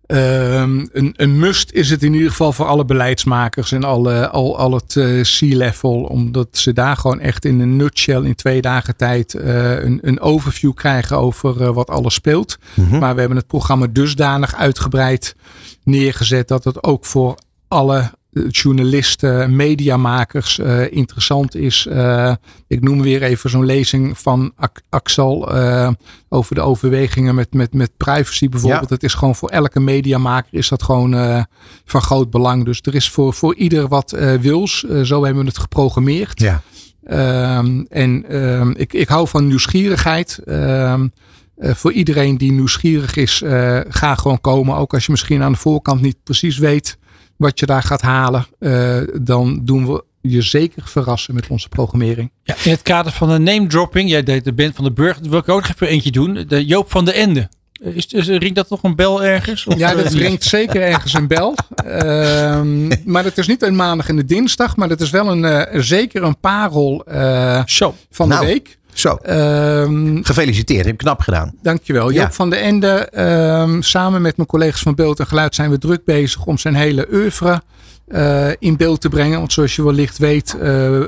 Ehm, een, een, must is het in ieder geval voor alle beleidsmakers en alle, al, al het uh, C-level. Omdat ze daar gewoon echt in een nutshell in twee dagen tijd uh, een, een, overview krijgen over uh, wat alles speelt. Mhm. Maar we hebben het programma dusdanig uitgebreid neergezet dat het ook voor alle journalisten, mediamakers uh, interessant is. Uh, ik noem weer even zo'n lezing van Axel uh, over de overwegingen met, met, met privacy bijvoorbeeld. Ja. Het is gewoon voor elke mediamaker is dat gewoon van groot belang. Dus er is voor, voor ieder wat wils. zo hebben we het geprogrammeerd. Ja. Ehm, en ehm, ik, ik hou van nieuwsgierigheid. Ehm, voor iedereen die nieuwsgierig is, ga gewoon komen. Ook als je misschien aan de voorkant niet precies weet wat je daar gaat halen, uh, dan doen we je zeker verrassen met onze programmering. Ja, in het kader van de name dropping, jij deed de band van de Burger, wil ik ook nog even eentje doen. De Joop van de Ende. Is, is, ringt dat nog een bel ergens? Of ja, dat uh, ringt zeker ergens een bel. uh, maar het is niet een maandag en de dinsdag, maar het is wel een, uh, zeker een parel Zo. van nou. de week. Zo. Um, Gefeliciteerd, heb je knap gedaan. Dankjewel. Ja. Joop van de Ende, um, samen met mijn collega's van Beeld en Geluid zijn we druk bezig om zijn hele oeuvre uh, in beeld te brengen. Want zoals je wellicht weet uh,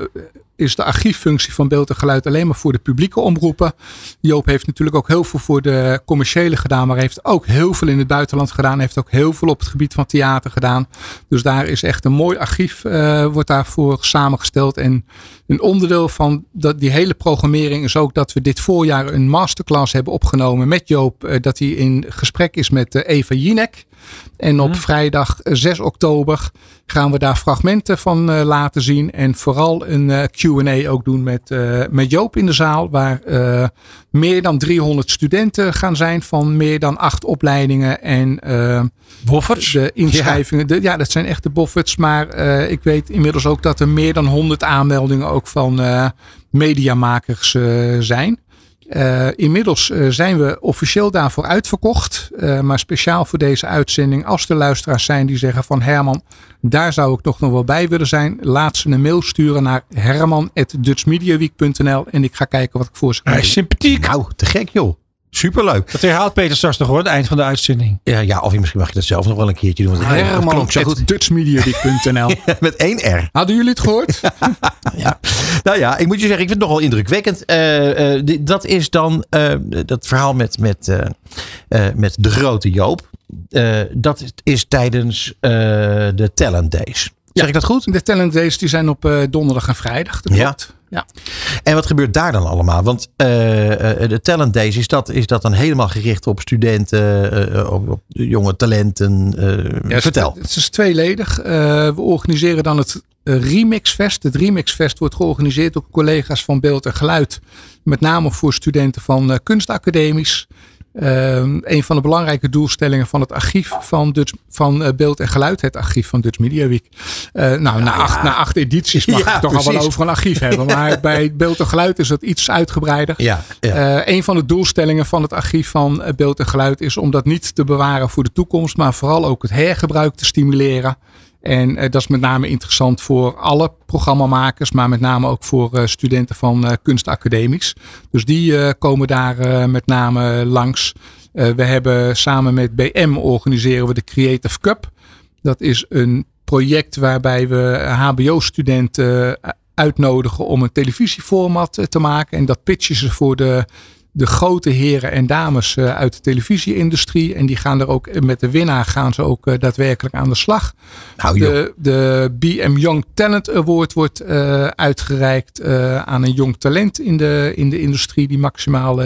is de archieffunctie van beeld en geluid alleen maar voor de publieke omroepen. Joop heeft natuurlijk ook heel veel voor de commerciële gedaan, maar heeft ook heel veel in het buitenland gedaan. Heeft ook heel veel op het gebied van theater gedaan. Dus daar is echt een mooi archief uh, wordt daarvoor samengesteld. En een onderdeel van dat, die hele programmering is ook dat we dit voorjaar een masterclass hebben opgenomen met Joop. Uh, dat hij in gesprek is met uh, Eva Jinek. En op vrijdag 6 oktober gaan we daar fragmenten van uh, laten zien. En vooral een uh, QA ook doen met, uh, met Joop in de zaal. Waar meer dan 300 studenten gaan zijn van meer dan acht opleidingen. En Boffers? de inschrijvingen. Ja. De, ja, dat zijn echt de boffers. Maar ik weet inmiddels ook dat er meer dan 100 aanmeldingen ook van mediamakers zijn. Uh, inmiddels uh, zijn we officieel daarvoor uitverkocht. Uh, maar speciaal voor deze uitzending, als er luisteraars zijn die zeggen van Herman, daar zou ik toch nog wel bij willen zijn. Laat ze een mail sturen naar herman.dutchmediaweek.nl en ik ga kijken wat ik voor ze kan Hij is sympathiek. Nou, te gek joh. Superleuk. Dat herhaalt Peter straks nog hoor, het eind van de uitzending. Ja, ja, of je misschien mag je dat zelf nog wel een keertje doen. Want het klonk zo goed. Herman.dutchmediaweek.nl Met één R. Hadden jullie het gehoord? ja. Nou ja, ik moet je zeggen, ik vind het nogal indrukwekkend. Uh, uh, dat is dan uh, dat verhaal met, met, met de grote Joop. dat is tijdens de Talent Days. Zeg Ja. ik dat goed? De Talent Days die zijn op uh, donderdag en vrijdag. Dat Ja. klopt. En wat gebeurt daar dan allemaal? Want uh, uh, de Talent Days, is dat, is dat dan helemaal gericht op studenten, uh, op, op, jonge talenten? Ja, vertel. Het is tweeledig. we organiseren dan het Remix Fest. Het Remix Fest wordt georganiseerd door collega's van Beeld en Geluid. Met name voor studenten van kunstacademies. Uh, een van de belangrijke doelstellingen van het archief van, Dutch, van uh, Beeld en Geluid, het archief van Dutch Media Week. Uh, nou, na, ja. acht, na acht edities mag Ja, ik toch al wel over een archief hebben. Maar bij Beeld en Geluid is dat iets uitgebreider. Ja, ja. een van de doelstellingen van het archief van Beeld en Geluid is om dat niet te bewaren voor de toekomst, maar vooral ook het hergebruik te stimuleren. En uh, dat is met name interessant voor alle programmamakers, maar met name ook voor uh, studenten van uh, kunstacademies. Dus die komen daar met name langs. we hebben samen met BM organiseren we de Creative Cup. Dat is een project waarbij we HBO-studenten uitnodigen om een televisieformat te maken. En dat pitchen ze voor de de grote heren en dames uh, uit de televisieindustrie. En die gaan er ook met de winnaar gaan ze ook uh, daadwerkelijk aan de slag. Nou, de, de BM Young Talent Award wordt uitgereikt aan een jong talent in de, in de industrie die maximaal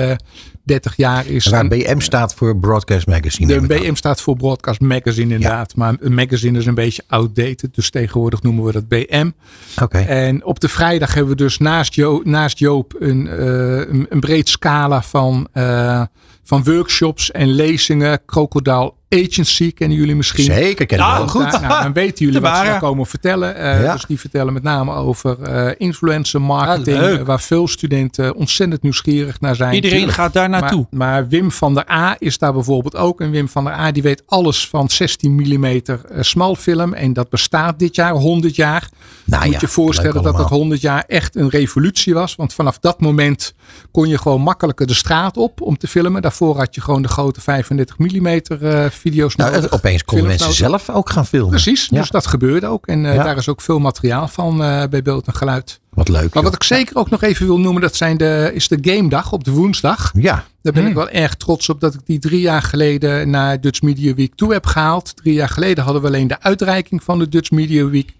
30 jaar is. En waar BM staat voor Broadcast Magazine. De BM staat voor Broadcast Magazine inderdaad. Ja. Maar een magazine is een beetje outdated. Dus tegenwoordig noemen we dat BM. Oké. Okay. En op de vrijdag hebben we dus naast, jo naast Joop een, uh, een, een breed scala van, uh, van workshops en lezingen. Crocodile Agency kennen jullie misschien. Zeker, kennen we wel goed. nou, dan weten jullie wat ze daar komen vertellen. Eh, Ja. Dus die vertellen met name over eh, influencer marketing. Ah, eh, waar veel studenten ontzettend nieuwsgierig naar zijn. Iedereen Tuurlijk. gaat daar naartoe. Maar, maar Wim van der A is daar bijvoorbeeld ook. En Wim van der A die weet alles van 16 mm smalfilm. En dat bestaat dit jaar 100 jaar. Nou Moet ja, je voorstellen dat dat allemaal. 100 jaar echt een revolutie was. Want vanaf dat moment kon je gewoon makkelijker de straat op om te filmen. Daarvoor had je gewoon de grote 35 mm eh, video's Nou, nodig. opeens konden mensen zelf ook gaan filmen. Precies, Ja. dus dat gebeurde ook. En eh, Ja. daar is ook veel materiaal van eh, bij beeld en geluid. Wat leuk. Maar joh. wat ik zeker ook nog even wil noemen, dat zijn de, is de game dag op de woensdag. Ja, Daar ben ik wel erg trots op dat ik die drie jaar geleden naar Dutch Media Week toe heb gehaald. Drie jaar geleden hadden we alleen de uitreiking van de Dutch Media Week.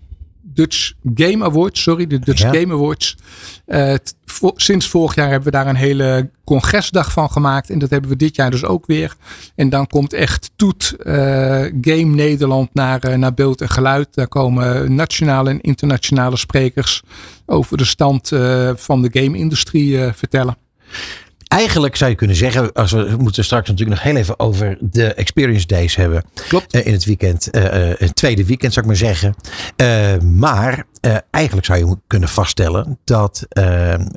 Dutch Game Awards, sorry, de Dutch Ja. Game Awards. Eh, vo- sinds vorig jaar hebben we daar een hele congresdag van gemaakt. En dat hebben we dit jaar dus ook weer. En dan komt echt Toet eh, Game Nederland naar, eh, naar beeld en geluid. Daar komen nationale en internationale sprekers over de stand van de game-industrie vertellen. Eigenlijk zou je kunnen zeggen, als we, we moeten straks natuurlijk nog heel even over de Experience Days hebben. Klopt. Eh, in het weekend, eh, eh, het tweede weekend zou ik maar zeggen. Maar eigenlijk zou je kunnen vaststellen dat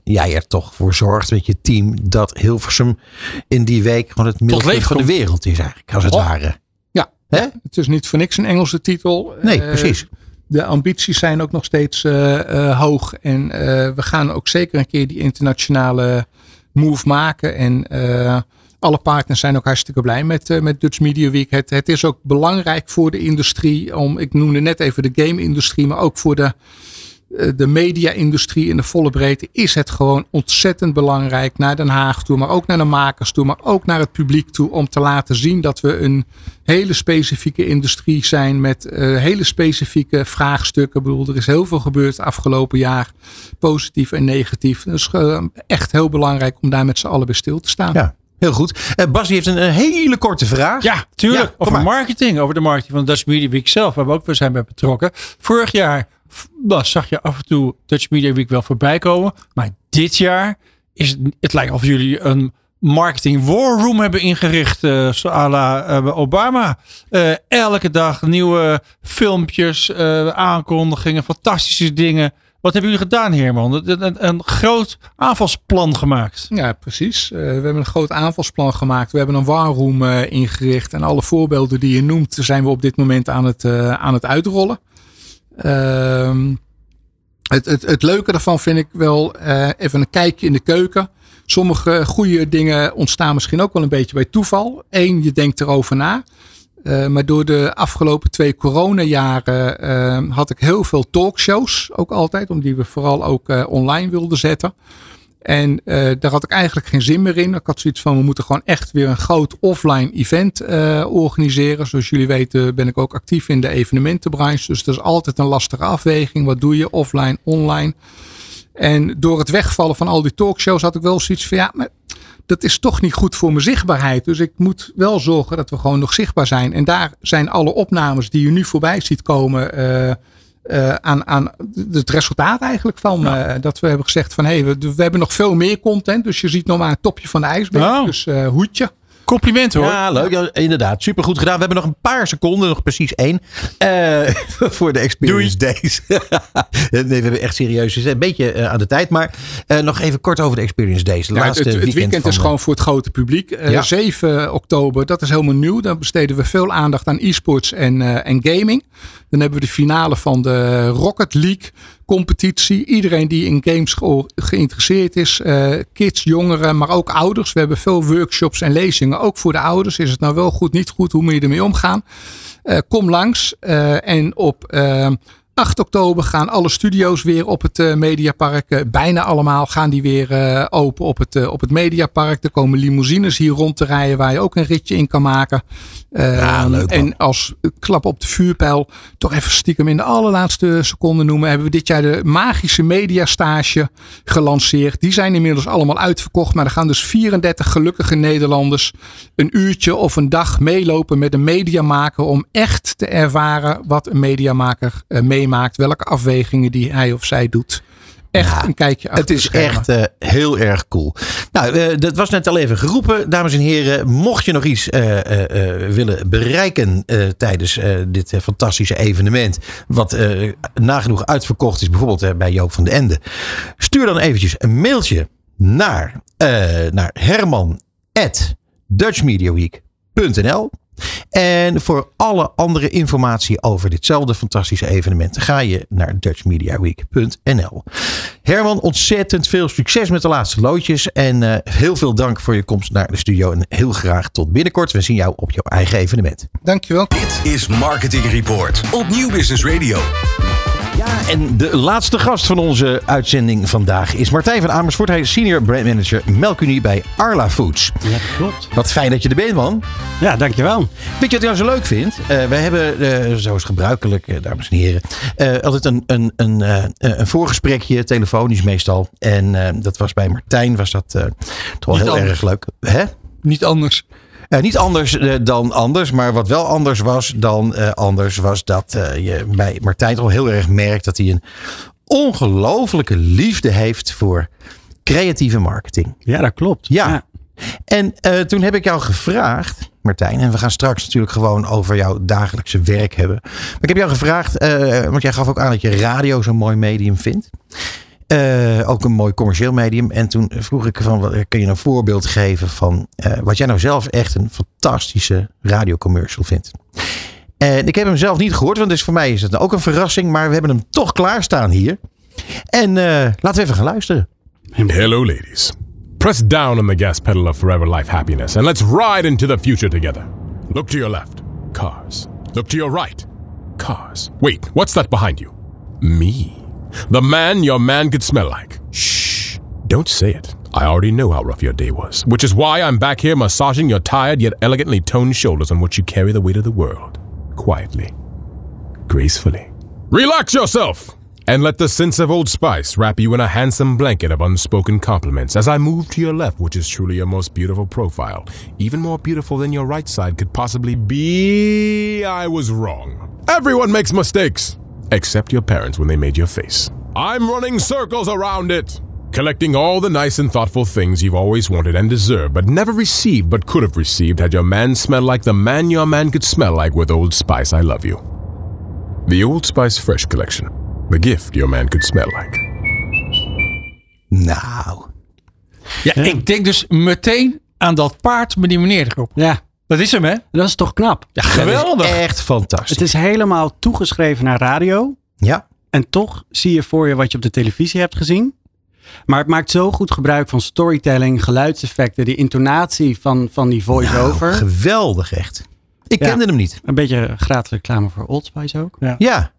jij er toch voor zorgt met je team dat Hilversum in die week gewoon het middelpunt van de wereld is eigenlijk, als het Oh. ware. Ja, Hè? het is niet voor niks een Engelse titel. Nee, precies. De ambities zijn ook nog steeds hoog. En we gaan ook zeker een keer die internationale move maken. En eh, alle partners zijn ook hartstikke blij met, eh, met Dutch Media Week. Het, het is ook belangrijk voor de industrie. Om, ik noemde net even de game-industrie, maar ook voor de, de media-industrie in de volle breedte. Is het gewoon ontzettend belangrijk naar Den Haag toe, maar ook naar de makers toe, maar ook naar het publiek toe. Om te laten zien dat we een hele specifieke industrie zijn met eh, hele specifieke vraagstukken. Ik bedoel, er is heel veel gebeurd afgelopen jaar, positief en negatief. Dus eh, echt heel belangrijk om daar met z'n allen bij stil te staan. Ja, heel goed. Eh, Bas die heeft een, een hele korte vraag. Ja, tuurlijk. Ja, over marketing. Over de marketing van Dutch Media Week zelf. Waar we ook weer zijn bij betrokken. Vorig jaar Bas, zag je af en toe Dutch Media Week wel voorbij komen. Maar dit jaar is het, het lijkt of jullie een marketing war room hebben ingericht. zo à la eh, Obama. Elke dag nieuwe filmpjes, aankondigingen, fantastische dingen. Wat hebben jullie gedaan, Herman? Een, een, groot aanvalsplan gemaakt. Ja, precies. Eh, we hebben een groot aanvalsplan gemaakt. We hebben een warroom eh ingericht. En alle voorbeelden die je noemt, zijn we op dit moment aan het, eh, aan het uitrollen. Ehm, het, het, het leuke daarvan vind ik wel even een kijkje in de keuken. Sommige goede dingen ontstaan misschien ook wel een beetje bij toeval. Eén, je denkt erover na. Eh, maar door de afgelopen twee coronajaren eh, had ik heel veel talkshows. Ook altijd, omdat we vooral ook eh, online wilden zetten. En daar had ik eigenlijk geen zin meer in. Ik had zoiets van, we moeten gewoon echt weer een groot offline event organiseren. Zoals jullie weten ben ik ook actief in de evenementenbranche. Dus dat is altijd een lastige afweging. Wat doe je offline, online? En door het wegvallen van al die talkshows had ik wel zoiets van, ja, maar dat is toch niet goed voor mijn zichtbaarheid. Dus ik moet wel zorgen dat we gewoon nog zichtbaar zijn. En daar zijn alle opnames die je nu voorbij ziet komen... eh, eh, aan, aan het resultaat eigenlijk van. eh, dat we hebben gezegd van hé, hey, we, we hebben nog veel meer content. Dus je ziet nog maar een topje van de ijsberg. Oh. Dus hoedje. Compliment hoor. Ja, leuk. Ja, inderdaad, supergoed gedaan. We hebben nog een paar seconden, nog precies één, eh, voor de Experience Days. nee, we hebben echt serieus, we zijn een beetje eh, aan de tijd. Maar eh, nog even kort over de Experience Days. De Ja, het, laatste het weekend, van is gewoon voor het grote publiek. Eh, Ja. 7 oktober, dat is helemaal nieuw. Dan besteden we veel aandacht aan e-sports en, en gaming. Dan hebben we de finale van de Rocket League competitie. Iedereen die in games ge- geïnteresseerd is. eh, kids, jongeren, maar ook ouders. We hebben veel workshops en lezingen. Ook voor de ouders. Is het nou wel goed, niet goed? Hoe moet je ermee omgaan? Eh, kom langs. Eh, en op 8 oktober gaan alle studio's weer op het eh, Mediapark. Eh, bijna allemaal gaan die weer eh, open op het, op het Mediapark. Er komen limousines hier rond te rijden waar je ook een ritje in kan maken. Eh, Ja, leuk, en als klap op de vuurpijl, toch even stiekem in de allerlaatste seconde noemen, hebben we dit jaar de magische mediastage gelanceerd. Die zijn inmiddels allemaal uitverkocht, maar er gaan dus 34 gelukkige Nederlanders een uurtje of een dag meelopen met een mediamaker om echt te ervaren wat een mediamaker eh, meemaakt, welke afwegingen die hij of zij doet. echt Ja, een kijkje achter Het is de echt eh, heel erg cool. Nou, eh, dat was net al even geroepen. Dames en heren, mocht je nog iets eh, willen bereiken tijdens dit fantastische evenement. Wat nagenoeg uitverkocht is, bijvoorbeeld bij Joop van den Ende. Stuur dan eventjes een mailtje naar, naar herman.dutchmediaweek.nl en voor alle andere informatie over ditzelfde fantastische evenement ga je naar dutchmediaweek.nl. Herman, ontzettend veel succes met de laatste loodjes. En eh, heel veel dank voor je komst naar de studio. En heel graag tot binnenkort. We zien jou op jouw eigen evenement. Dankjewel. Dit is Marketing Report op Nieuw Business Radio. Ja, en de laatste gast van onze uitzending vandaag is Martijn van Amersfoort. Hij is senior brand manager Melkunie bij Arla Foods. Ja, dat klopt. Wat fijn dat je er bent, man. Ja, dankjewel. Weet je wat ik nou zo leuk vind? Eh wij hebben, eh, zoals gebruikelijk, eh, dames en heren, eh, altijd een, een, een, eh, een voorgesprekje, telefonisch meestal. En eh, dat was bij Martijn, was dat eh, toch wel heel anders. erg leuk. Hè? Niet anders. Eh, niet anders eh, dan anders, maar wat wel anders was dan eh, anders, was dat je bij Martijn toch heel erg merkt dat hij een ongelofelijke liefde heeft voor creatieve marketing. Ja, dat klopt. Ja. En toen heb ik jou gevraagd, Martijn, en we gaan straks natuurlijk gewoon over jouw dagelijkse werk hebben. Maar ik heb jou gevraagd, want jij gaf ook aan dat je radio zo'n mooi medium vindt. Eh, ook een mooi commercieel medium. En toen vroeg ik van, kun je een voorbeeld geven van eh, wat jij nou zelf echt een fantastische radiocommercial vindt? En ik heb hem zelf niet gehoord, want dus voor mij is het ook een verrassing. Maar we hebben hem toch klaarstaan hier. En eh, laten we even gaan luisteren. Hello, ladies. Press down on the gas pedal of forever life happiness and let's ride into the future together. Look to your left. Cars. Look to your right. Cars. Wait, what's that behind you? Me. The man your man could smell like. Shh. Don't say it. I already know how rough your day was, which is why I'm back here massaging your tired yet elegantly toned shoulders on which you carry the weight of the world. Quietly. Gracefully. Relax yourself! And let the sense of Old Spice wrap you in a handsome blanket of unspoken compliments as I move to your left, which is truly your most beautiful profile. Even more beautiful than your right side could possibly be. I was wrong. Everyone makes mistakes, except your parents when they made your face. I'm running circles around it, collecting all the nice and thoughtful things you've always wanted and deserved, but never received, but could have received had your man smelled like the man your man could smell like with Old Spice. I love you. The Old Spice Fresh Collection. The gift your man could smell like. Nou, Ja, ik denk dus meteen aan dat paard met die meneer erop. Ja, Dat is hem, hè? dat is toch knap. ja, geweldig. Echt fantastisch. Het is helemaal toegeschreven naar radio. Ja, En toch zie je voor je wat je op de televisie hebt gezien. Maar het maakt zo goed gebruik van storytelling, geluidseffecten, die intonatie van, van die voice-over. Nou, geweldig echt. Ik Ja. kende hem niet. een beetje gratis reclame voor Old Spice ook. Ja. Ja.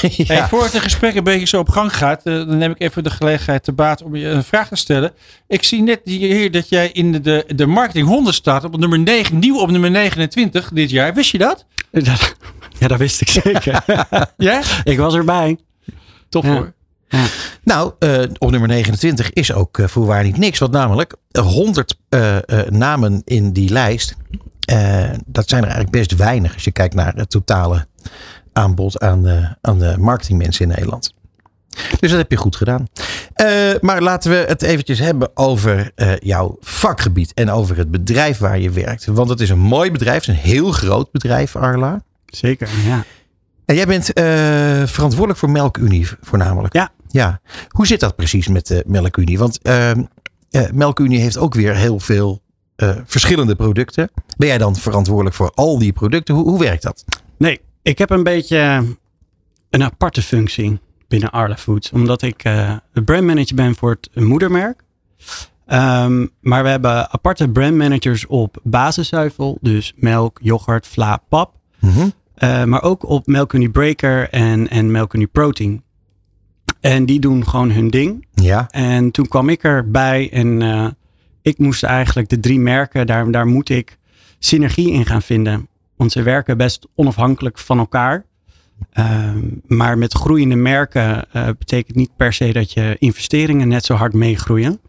Hey, ja. voor het gesprek een beetje zo op gang gaat, eh, dan neem ik even de gelegenheid te baat om je een vraag te stellen. Ik zie net hier dat jij in de, de, marketing 100 staat op nummer 9, nieuw op nummer 29 dit jaar. Wist je dat? Dat- Ja, dat wist ik zeker. Ja? ik was erbij. Tof Ja. hoor. Nou, eh, op nummer 29 is ook eh, voorwaar niet niks. Want namelijk eh, 100 eh, eh, namen in die lijst. eh, dat zijn er eigenlijk best weinig als je kijkt naar het totale aanbod aan de, aan de marketingmensen in Nederland. Dus dat heb je goed gedaan. Eh, maar laten we het eventjes hebben over eh, jouw vakgebied en over het bedrijf waar je werkt. Want het is een mooi bedrijf, het is een heel groot bedrijf, Arla. Zeker, ja. En jij bent eh, verantwoordelijk voor Melkunie voornamelijk. Ja. ja. Hoe zit dat precies met de Melkunie? Want ehm, eh, Melkunie heeft ook weer heel veel eh, verschillende producten. Ben jij dan verantwoordelijk voor al die producten? Hoe, hoe werkt dat? Nee, ik heb een beetje een aparte functie binnen Arla Foods. Omdat ik eh brandmanager ben voor het moedermerk. Ehm, maar we hebben aparte brandmanagers op basiszuivel. Dus melk, yoghurt, vla, pap. Mhm. Eh, maar ook op Melkunie Breaker en, en Melkunie Protein. En die doen gewoon hun ding. Ja. En toen kwam ik erbij en eh, ik moest eigenlijk de drie merken, daar, daar moet ik synergie in gaan vinden. Want ze werken best onafhankelijk van elkaar. Ehm, maar met groeiende merken eh, betekent niet per se dat je investeringen net zo hard meegroeien.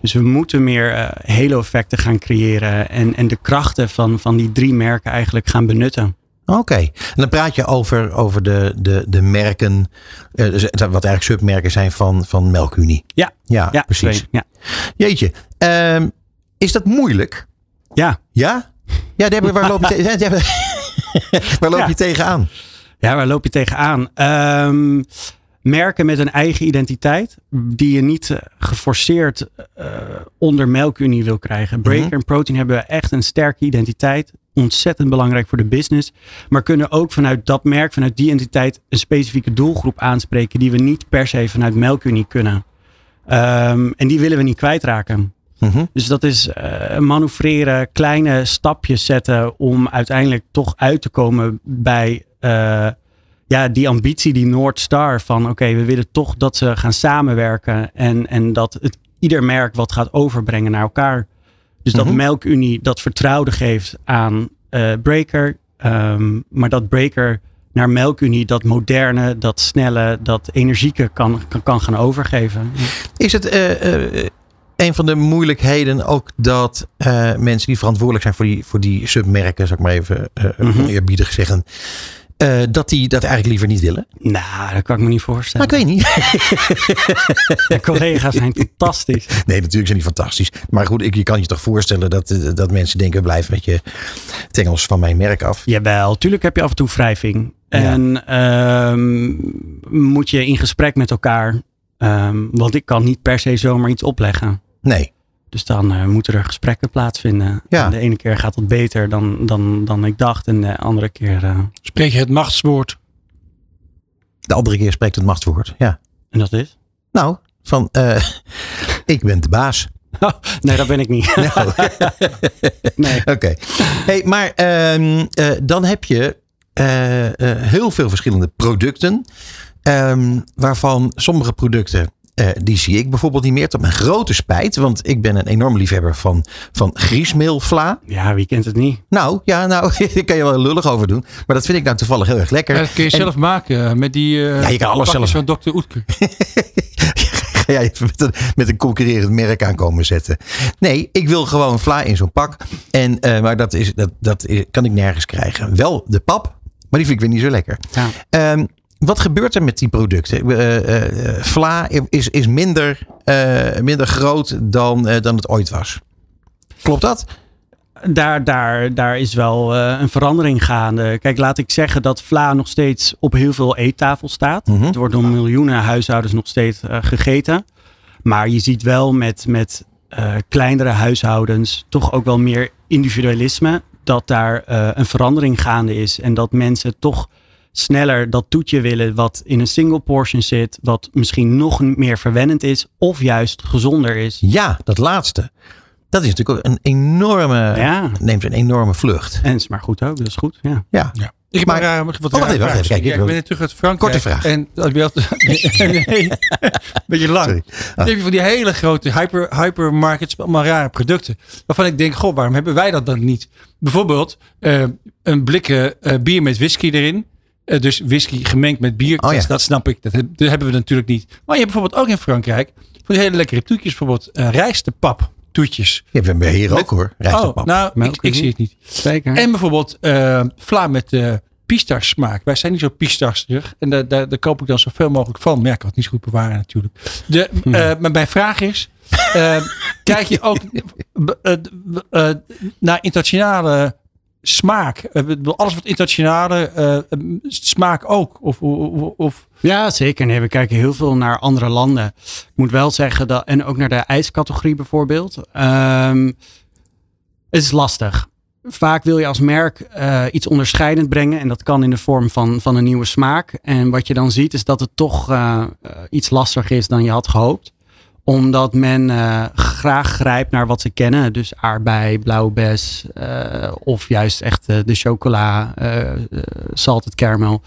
Dus we moeten meer eh halo-effecten gaan creëren en, en de krachten van, van die drie merken eigenlijk gaan benutten. Oké. En dan praat je over, over de, de, de merken, eh, wat eigenlijk submerken zijn van, van Melkunie. Ja, Ja, ja precies. twee, Ja. Jeetje. Ehm, is dat moeilijk? Ja. Ja? Ja, Deborah, waar loop je, te- waar loop Ja. je tegenaan? Ja, waar loop je tegenaan? Ehm merken met een eigen identiteit, die je niet eh, geforceerd eh, onder melkunie wil krijgen. Breaker Mhm. en Protein hebben echt een sterke identiteit. Ontzettend belangrijk voor de business. Maar kunnen ook vanuit dat merk, vanuit die identiteit, een specifieke doelgroep aanspreken die we niet per se vanuit melkunie kunnen. Ehm, en die willen we niet kwijtraken. Mhm. Dus dat is eh, manoeuvreren, kleine stapjes zetten om uiteindelijk toch uit te komen bij eh, ja, die ambitie, die North Star van oké, we willen toch dat ze gaan samenwerken en, en dat het ieder merk wat gaat overbrengen naar elkaar. Dus dat Mhm. Melkunie dat vertrouwen geeft aan eh, Breaker, ehm, maar dat Breaker naar Melkunie dat moderne, dat snelle, dat energieke kan, kan, kan gaan overgeven. Is het een van de moeilijkheden ook dat eh, mensen die verantwoordelijk zijn voor die, voor die submerken, zal ik maar even Mhm. oneerbiedig zeggen, dat die dat eigenlijk liever niet willen? Nou, dat kan ik me niet voorstellen. Maar ik weet niet. De collega's zijn fantastisch. Nee, natuurlijk zijn die fantastisch. Maar goed, ik, je kan je toch voorstellen dat, dat mensen denken, blijf met je tengels van mijn merk af. Jawel, tuurlijk heb je af en toe wrijving. En ehm, moet je in gesprek met elkaar. Ehm, want ik kan niet per se zomaar iets opleggen. Nee. Dus dan eh, moeten er gesprekken plaatsvinden. Ja. En de ene keer gaat het beter dan, dan, dan ik dacht. En de andere keer. eh, Spreek je het machtswoord? De andere keer spreekt het machtswoord. Ja. en dat is? Nou, van eh, ik ben de baas. Nee, dat ben ik niet. Nou. nee. Oké. Hey, maar ehm, eh, dan heb je eh, eh, heel veel verschillende producten. ehm, waarvan sommige producten, eh, die zie ik bijvoorbeeld niet meer. Tot mijn grote spijt. Want ik ben een enorm liefhebber van, van griesmeelvla. Ja, wie kent het niet? Nou, ja, nou, daar kan je wel lullig over doen. Maar dat vind ik nou toevallig heel erg lekker. Ja, dat kun je En- zelf maken eh, met die eh Ja, je kan alles pakjes zelf- van Dr. Oetker. jij even met een, met een concurrerend merk aankomen zetten. Nee, ik wil gewoon vla in zo'n pak. En, eh, maar dat, is, dat, dat is- kan ik nergens krijgen. Wel de pap, maar die vind ik weer niet zo lekker. Ja. Ehm, wat gebeurt er met die producten? Eh, eh, eh, vla is, is minder, minder groot dan, dan het ooit was. Klopt dat? daar, daar, daar is wel een verandering gaande. Kijk, laat ik zeggen dat vla nog steeds op heel veel eettafels staat. Mhm. Het wordt door miljoenen huishoudens nog steeds gegeten. Maar je ziet wel met, met kleinere huishoudens toch ook wel meer individualisme. Dat daar een verandering gaande is. En dat mensen toch sneller dat toetje willen wat in een single portion zit. Wat misschien nog meer verwennend is. Of juist gezonder is. Ja, dat laatste. Dat is natuurlijk ook een enorme, Ja. neemt een enorme vlucht. En is maar goed ook, dat is goed. Ja. Ja. Ja. Ik heb Maar- maar, wat Oh, wacht even, wacht even, kijk, Ja, ik ben net terug uit Frankrijk. Korte vraag. En dat je nee, beetje lang. Dan heb je van die hele grote hyper, hypermarkets, allemaal rare producten. Waarvan ik denk, goh, waarom hebben wij dat dan niet? Bijvoorbeeld eh, een blikken eh, bier met whisky erin. Eh, dus whisky gemengd met bier. Oh ja. dat, dat snap ik. Dat, heb- dat hebben we natuurlijk niet. Maar je hebt bijvoorbeeld ook in Frankrijk van die hele lekkere toetjes. Bijvoorbeeld eh rijstepap toetjes. Je hebt hem hier ook hoor. Rijstepap. Oh, nou, Maar ik, zie het niet. Zeker. En bijvoorbeeld eh vla met uh, pistache smaak. Wij zijn niet zo pistacherig. En daar, daar, daar koop ik dan zoveel mogelijk van. Maar ja, ik kan het niet zo goed bewaren natuurlijk. De, eh, maar mijn vraag is. eh, kijk je ook naar internationale smaak? Eh, alles wat internationale eh, smaak ook? Of, of, of Ja, zeker. Nee, we kijken heel veel naar andere landen. Ik moet wel zeggen dat, en ook naar de ijscategorie bijvoorbeeld. Ehm, het is lastig. Vaak wil je als merk eh, iets onderscheidend brengen. En dat kan in de vorm van, van een nieuwe smaak. En wat je dan ziet is dat het toch eh, eh, iets lastiger is dan je had gehoopt. Omdat men eh, graag grijpt naar wat ze kennen. Dus aardbei, blauwbes. eh, of juist echt eh, de chocola, salted caramel.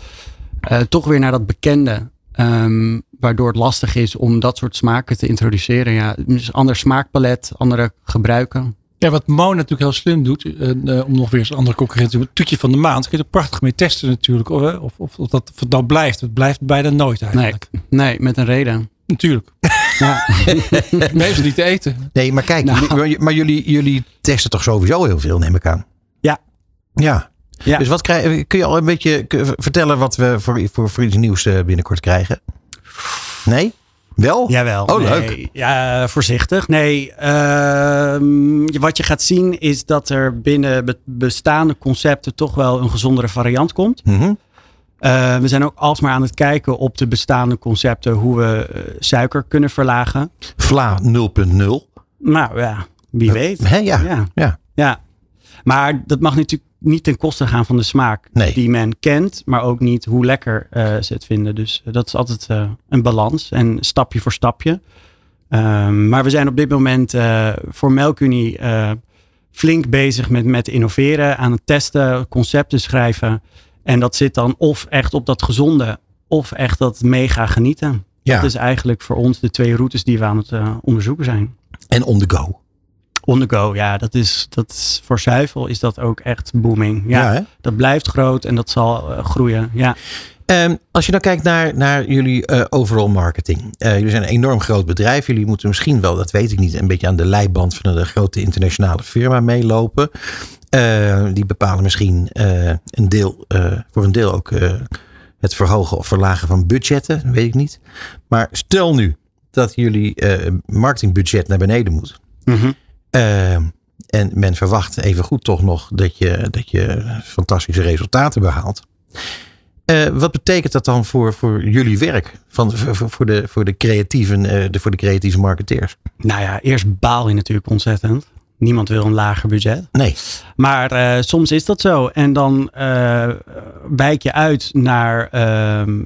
Toch weer naar dat bekende. Ehm, waardoor het lastig is om dat soort smaken te introduceren. Ja, dus ander smaakpalet, andere gebruiken. Ja, wat Mo natuurlijk heel slim doet, om nog weer eens een andere concurrent te doen. Het toetje van de maand. Kun je er prachtig mee testen natuurlijk. Of, of, of, dat, of nou blijft. Het blijft bijna nooit eigenlijk. Nee, met een reden. Natuurlijk. Ja. Meestal niet te eten. Nee, maar kijk, Nou. jullie- maar jullie, jullie testen toch sowieso heel veel, neem ik aan. Ja. Ja. Ja. Dus wat krijg, kun je al een beetje vertellen wat we voor, voor, voor iets nieuws eh, binnenkort krijgen? Nee? Wel? Jawel. Oh, nee. leuk. Ja, voorzichtig. Nee, ehm, wat je gaat zien is dat er binnen be- bestaande concepten toch wel een gezondere variant komt. Mhm. Eh, we zijn ook alsmaar aan het kijken op de bestaande concepten hoe we eh, suiker kunnen verlagen. Vla 0.0. Nou ja, wie weet. Hè, ja. Ja. Ja. Ja. Maar dat mag natuurlijk niet ten koste gaan van de smaak Nee. die men kent, maar ook niet hoe lekker eh, ze het vinden. Dus dat is altijd een balans en stapje voor stapje. Ehm, maar we zijn op dit moment voor Melkunie flink bezig met, met innoveren, aan het testen, concepten schrijven. En dat zit dan of echt op dat gezonde, of echt dat mega genieten. Ja. Dat is eigenlijk voor ons de twee routes die we aan het eh, onderzoeken zijn. En on the go. On the go, ja, dat is, dat is voor zuivel is dat ook echt booming. Ja, dat blijft groot en dat zal eh, groeien. Ja. Ehm, als je dan kijkt naar, naar jullie eh, overall marketing. Eh, jullie zijn een enorm groot bedrijf. Jullie moeten misschien wel, dat weet ik niet, een beetje aan de leiband van een grote internationale firma meelopen. Eh, die bepalen misschien eh, een deel, voor een deel ook het verhogen of verlagen van budgetten. Weet ik niet. Maar stel nu dat jullie marketingbudget naar beneden moet. Mhm. Eh, en men verwacht even goed toch nog dat je, dat je fantastische resultaten behaalt. Eh, wat betekent dat dan voor, voor jullie werk? Van, voor, voor, de, voor, de creatieven, eh, de, voor de creatieve marketeers? Nou ja, eerst baal je natuurlijk ontzettend. Niemand wil een lager budget. Nee. Maar eh, soms is dat zo. En dan wijk je uit naar ehm,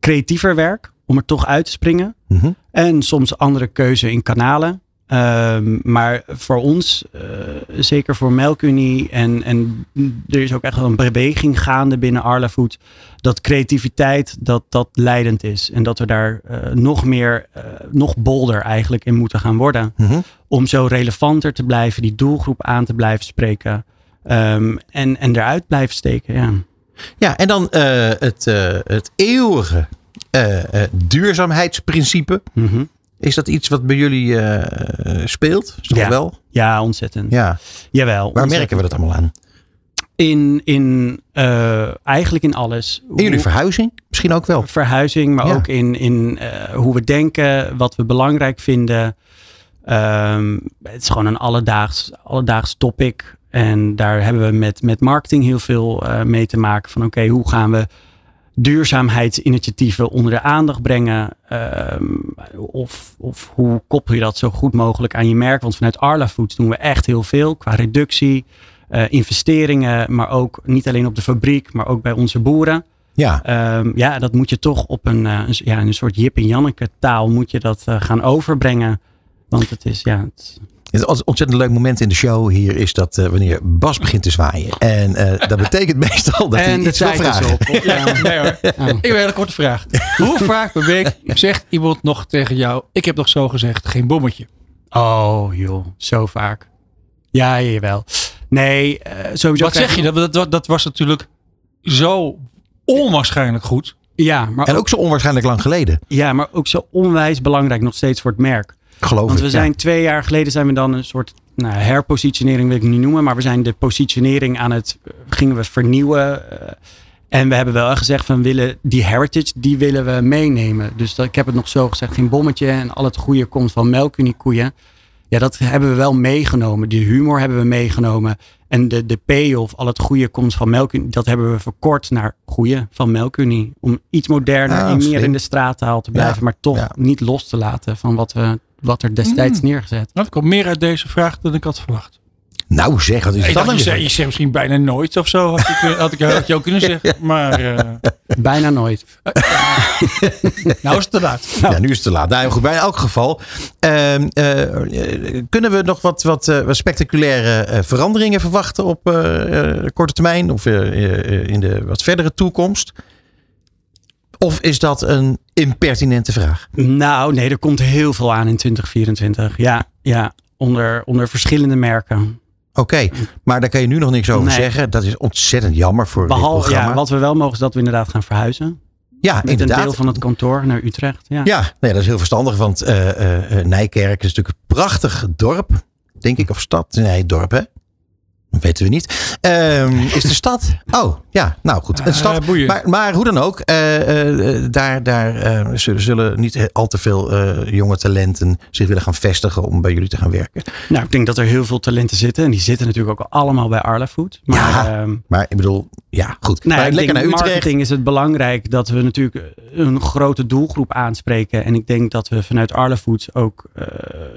creatiever werk. Om er toch uit te springen. Mhm. En soms andere keuze in kanalen. Ehm, maar voor ons, eh, zeker voor Melkunie, en, en er is ook echt wel een beweging gaande binnen Arla Food, dat creativiteit dat dat leidend is. En dat we daar eh, nog meer, eh, nog bolder eigenlijk in moeten gaan worden. Mhm. Om zo relevanter te blijven, die doelgroep aan te blijven spreken. ehm, en, en eruit blijven steken, ja. Ja, en dan het, het eeuwige duurzaamheidsprincipe. Is dat iets wat bij jullie eh, speelt? Is dat Ja. wel? Ja, ontzettend. Ja. Jawel. Waar ontzettend. merken we dat allemaal aan? In, in eh, eigenlijk in alles. In jullie verhuizing? Misschien ook wel. verhuizing, maar Ja. ook in, in eh, hoe we denken, wat we belangrijk vinden. Ehm, het is gewoon een alledaags, alledaags topic. En daar hebben we met, met marketing heel veel mee te maken. Van oké, hoe gaan we duurzaamheidsinitiatieven onder de aandacht brengen? Ehm, of, of hoe koppel je dat zo goed mogelijk aan je merk? Want vanuit Arla Foods doen we echt heel veel qua reductie, eh, investeringen, maar ook niet alleen op de fabriek, maar ook bij onze boeren. Ja. Ehm, ja, dat moet je toch op een, eh, een, ja, een soort Jip en Janneke taal moet je dat eh, gaan overbrengen. Want het is, ja, het, Het ontzettend leuk moment in de show hier is dat eh, wanneer Bas begint te zwaaien. En eh, dat betekent meestal dat hij en de iets wil vragen. op. Ja. Nee hoor. Ik heb een hele korte vraag. Hoe vaak per week zegt iemand nog tegen jou, ik heb nog zo gezegd, geen bommetje? Oh joh, zo vaak. Ja, jawel. Nee, eh, sowieso. Wat zeg je? Dat, dat, dat was natuurlijk zo onwaarschijnlijk goed. Ja, maar En ook, ook zo onwaarschijnlijk lang geleden. ja, maar ook zo onwijs belangrijk nog steeds voor het merk. Geloof Want ik. we ja. zijn twee jaar geleden zijn we dan een soort nou, herpositionering wil ik niet noemen, maar we zijn de positionering aan het eh, gingen we vernieuwen. eh, en we hebben wel gezegd van willen die heritage die willen we meenemen. Dus dat, ik heb het nog zo gezegd, geen bommetje en al het goede komt van melkuniekoeien. Ja, dat hebben we wel meegenomen. Die humor hebben we meegenomen. En de, de payoff, al het goede komt van Melkunie, dat hebben we verkort naar goede van Melkunie. Om iets moderner Ah, en meer in de straattaal te blijven, Ja, maar toch ja. niet los te laten van wat, we, wat er destijds neergezet. Nou, er komt meer uit deze vraag dan ik had verwacht. Nou zeg, wat is Ik dat dacht, dan je, zegt misschien bijna nooit of zo. Had ik, had ik, had je ook kunnen zeggen. Maar eh, Bijna nooit. nou is het te laat. Ja, nu is het te laat. Nou, goed, bij in elk geval. ehm, eh, kunnen we nog wat, wat, eh, wat spectaculaire eh, veranderingen verwachten op eh, eh, korte termijn? Of eh, eh, in de wat verdere toekomst? Of is dat een impertinente vraag? Nou, nee, er komt heel veel aan in 2024. Ja, ja onder, onder verschillende merken. Oké, maar daar kan je nu nog niks over Nee. zeggen. Dat is ontzettend jammer voor dit Behalve, programma. ja, wat we wel mogen is dat we inderdaad gaan verhuizen. ja, Met inderdaad. een deel van het kantoor naar Utrecht. Ja. Ja, nee, dat is heel verstandig, want eh, eh, eh, Nijkerk is natuurlijk een prachtig dorp, denk ik, of stad. Nee, dorp, hè? Weten we niet. Ehm, is de stad? Oh, ja, nou goed. Een stad. boeien. maar, maar hoe dan ook, eh, eh, daar, daar eh, zullen, zullen niet al te veel eh, jonge talenten zich willen gaan vestigen om bij jullie te gaan werken. Nou, ik denk dat er heel veel talenten zitten. En die zitten natuurlijk ook allemaal bij Arla Food. Maar, Ja, ehm, Maar ik bedoel, ja, goed. Nou, maar lekker naar Utrecht. marketing is het belangrijk dat we natuurlijk een grote doelgroep aanspreken. En ik denk dat we vanuit Arla Foods ook eh,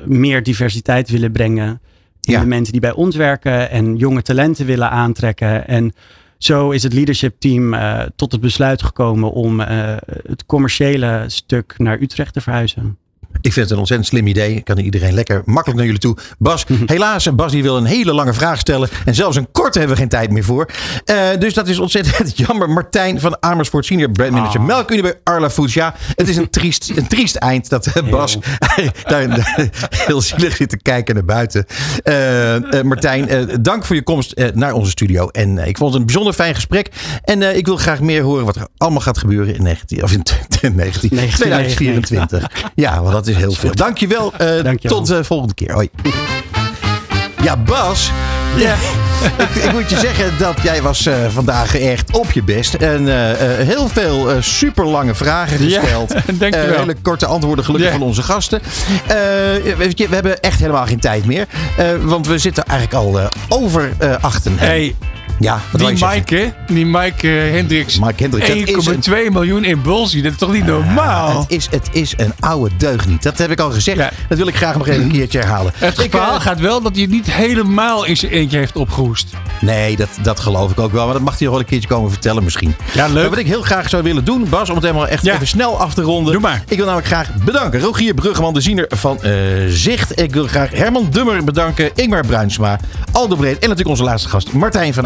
meer diversiteit willen brengen. In Ja. de mensen die bij ons werken en jonge talenten willen aantrekken. En zo is het leadership team eh, tot het besluit gekomen om eh, het commerciële stuk naar Utrecht te verhuizen. Ik vind het een ontzettend slim idee. Ik kan iedereen lekker makkelijk naar jullie toe. Bas, helaas, Bas die wil een hele lange vraag stellen. En zelfs een korte hebben we geen tijd meer voor. Eh, dus dat is ontzettend jammer. Martijn van Amersfoort, senior brand manager. Ah. Melkunie bij Arla Foods. Ja, het is een triest, een triest eind dat eh, Bas daar, daar heel zielig zit te kijken naar buiten. Eh, eh, Martijn, eh, dank voor je komst eh, naar onze studio. En eh, ik vond het een bijzonder fijn gesprek. En eh, ik wil graag meer horen wat er allemaal gaat gebeuren in, 19, of in 19, 2024. Ja, want dat is heel veel. Dankjewel. eh Dankjewel. Tot de volgende keer. Hoi. Ja, Bas. Ja. ik, ik moet je zeggen dat jij was eh, vandaag echt op je best. En eh, eh, heel veel eh, super lange vragen Ja, gesteld. dankjewel. Eh, hele korte antwoorden gelukkig van onze gasten. Eh, je, we hebben echt helemaal geen tijd meer. Eh, want we zitten eigenlijk al eh, over eh achten. Hey, ja, wat die? Mike, hè? Die Mike eh, Hendricks. Mike Hendricks, dat is een- 1,2 miljoen in Bulsie. Dat is toch niet normaal? Het is, het is een oude deugniet. Dat heb ik al gezegd. Ja. Dat wil ik graag nog even een keertje herhalen. Het verhaal eh, gaat wel dat hij het niet helemaal in zijn eentje heeft opgehoest. Nee, dat, dat geloof ik ook wel. Maar dat mag hij nog wel een keertje komen vertellen misschien. Ja, leuk. Maar wat ik heel graag zou willen doen, Bas, om het helemaal echt Ja. even snel af te ronden. Doe maar. Ik wil namelijk graag bedanken Rogier Bruggeman, de ziener van eh, Zicht. Ik wil graag Herman Dummer bedanken, Ingmar Bruinsma, Aldo Breed en natuurlijk onze laatste gast Martijn van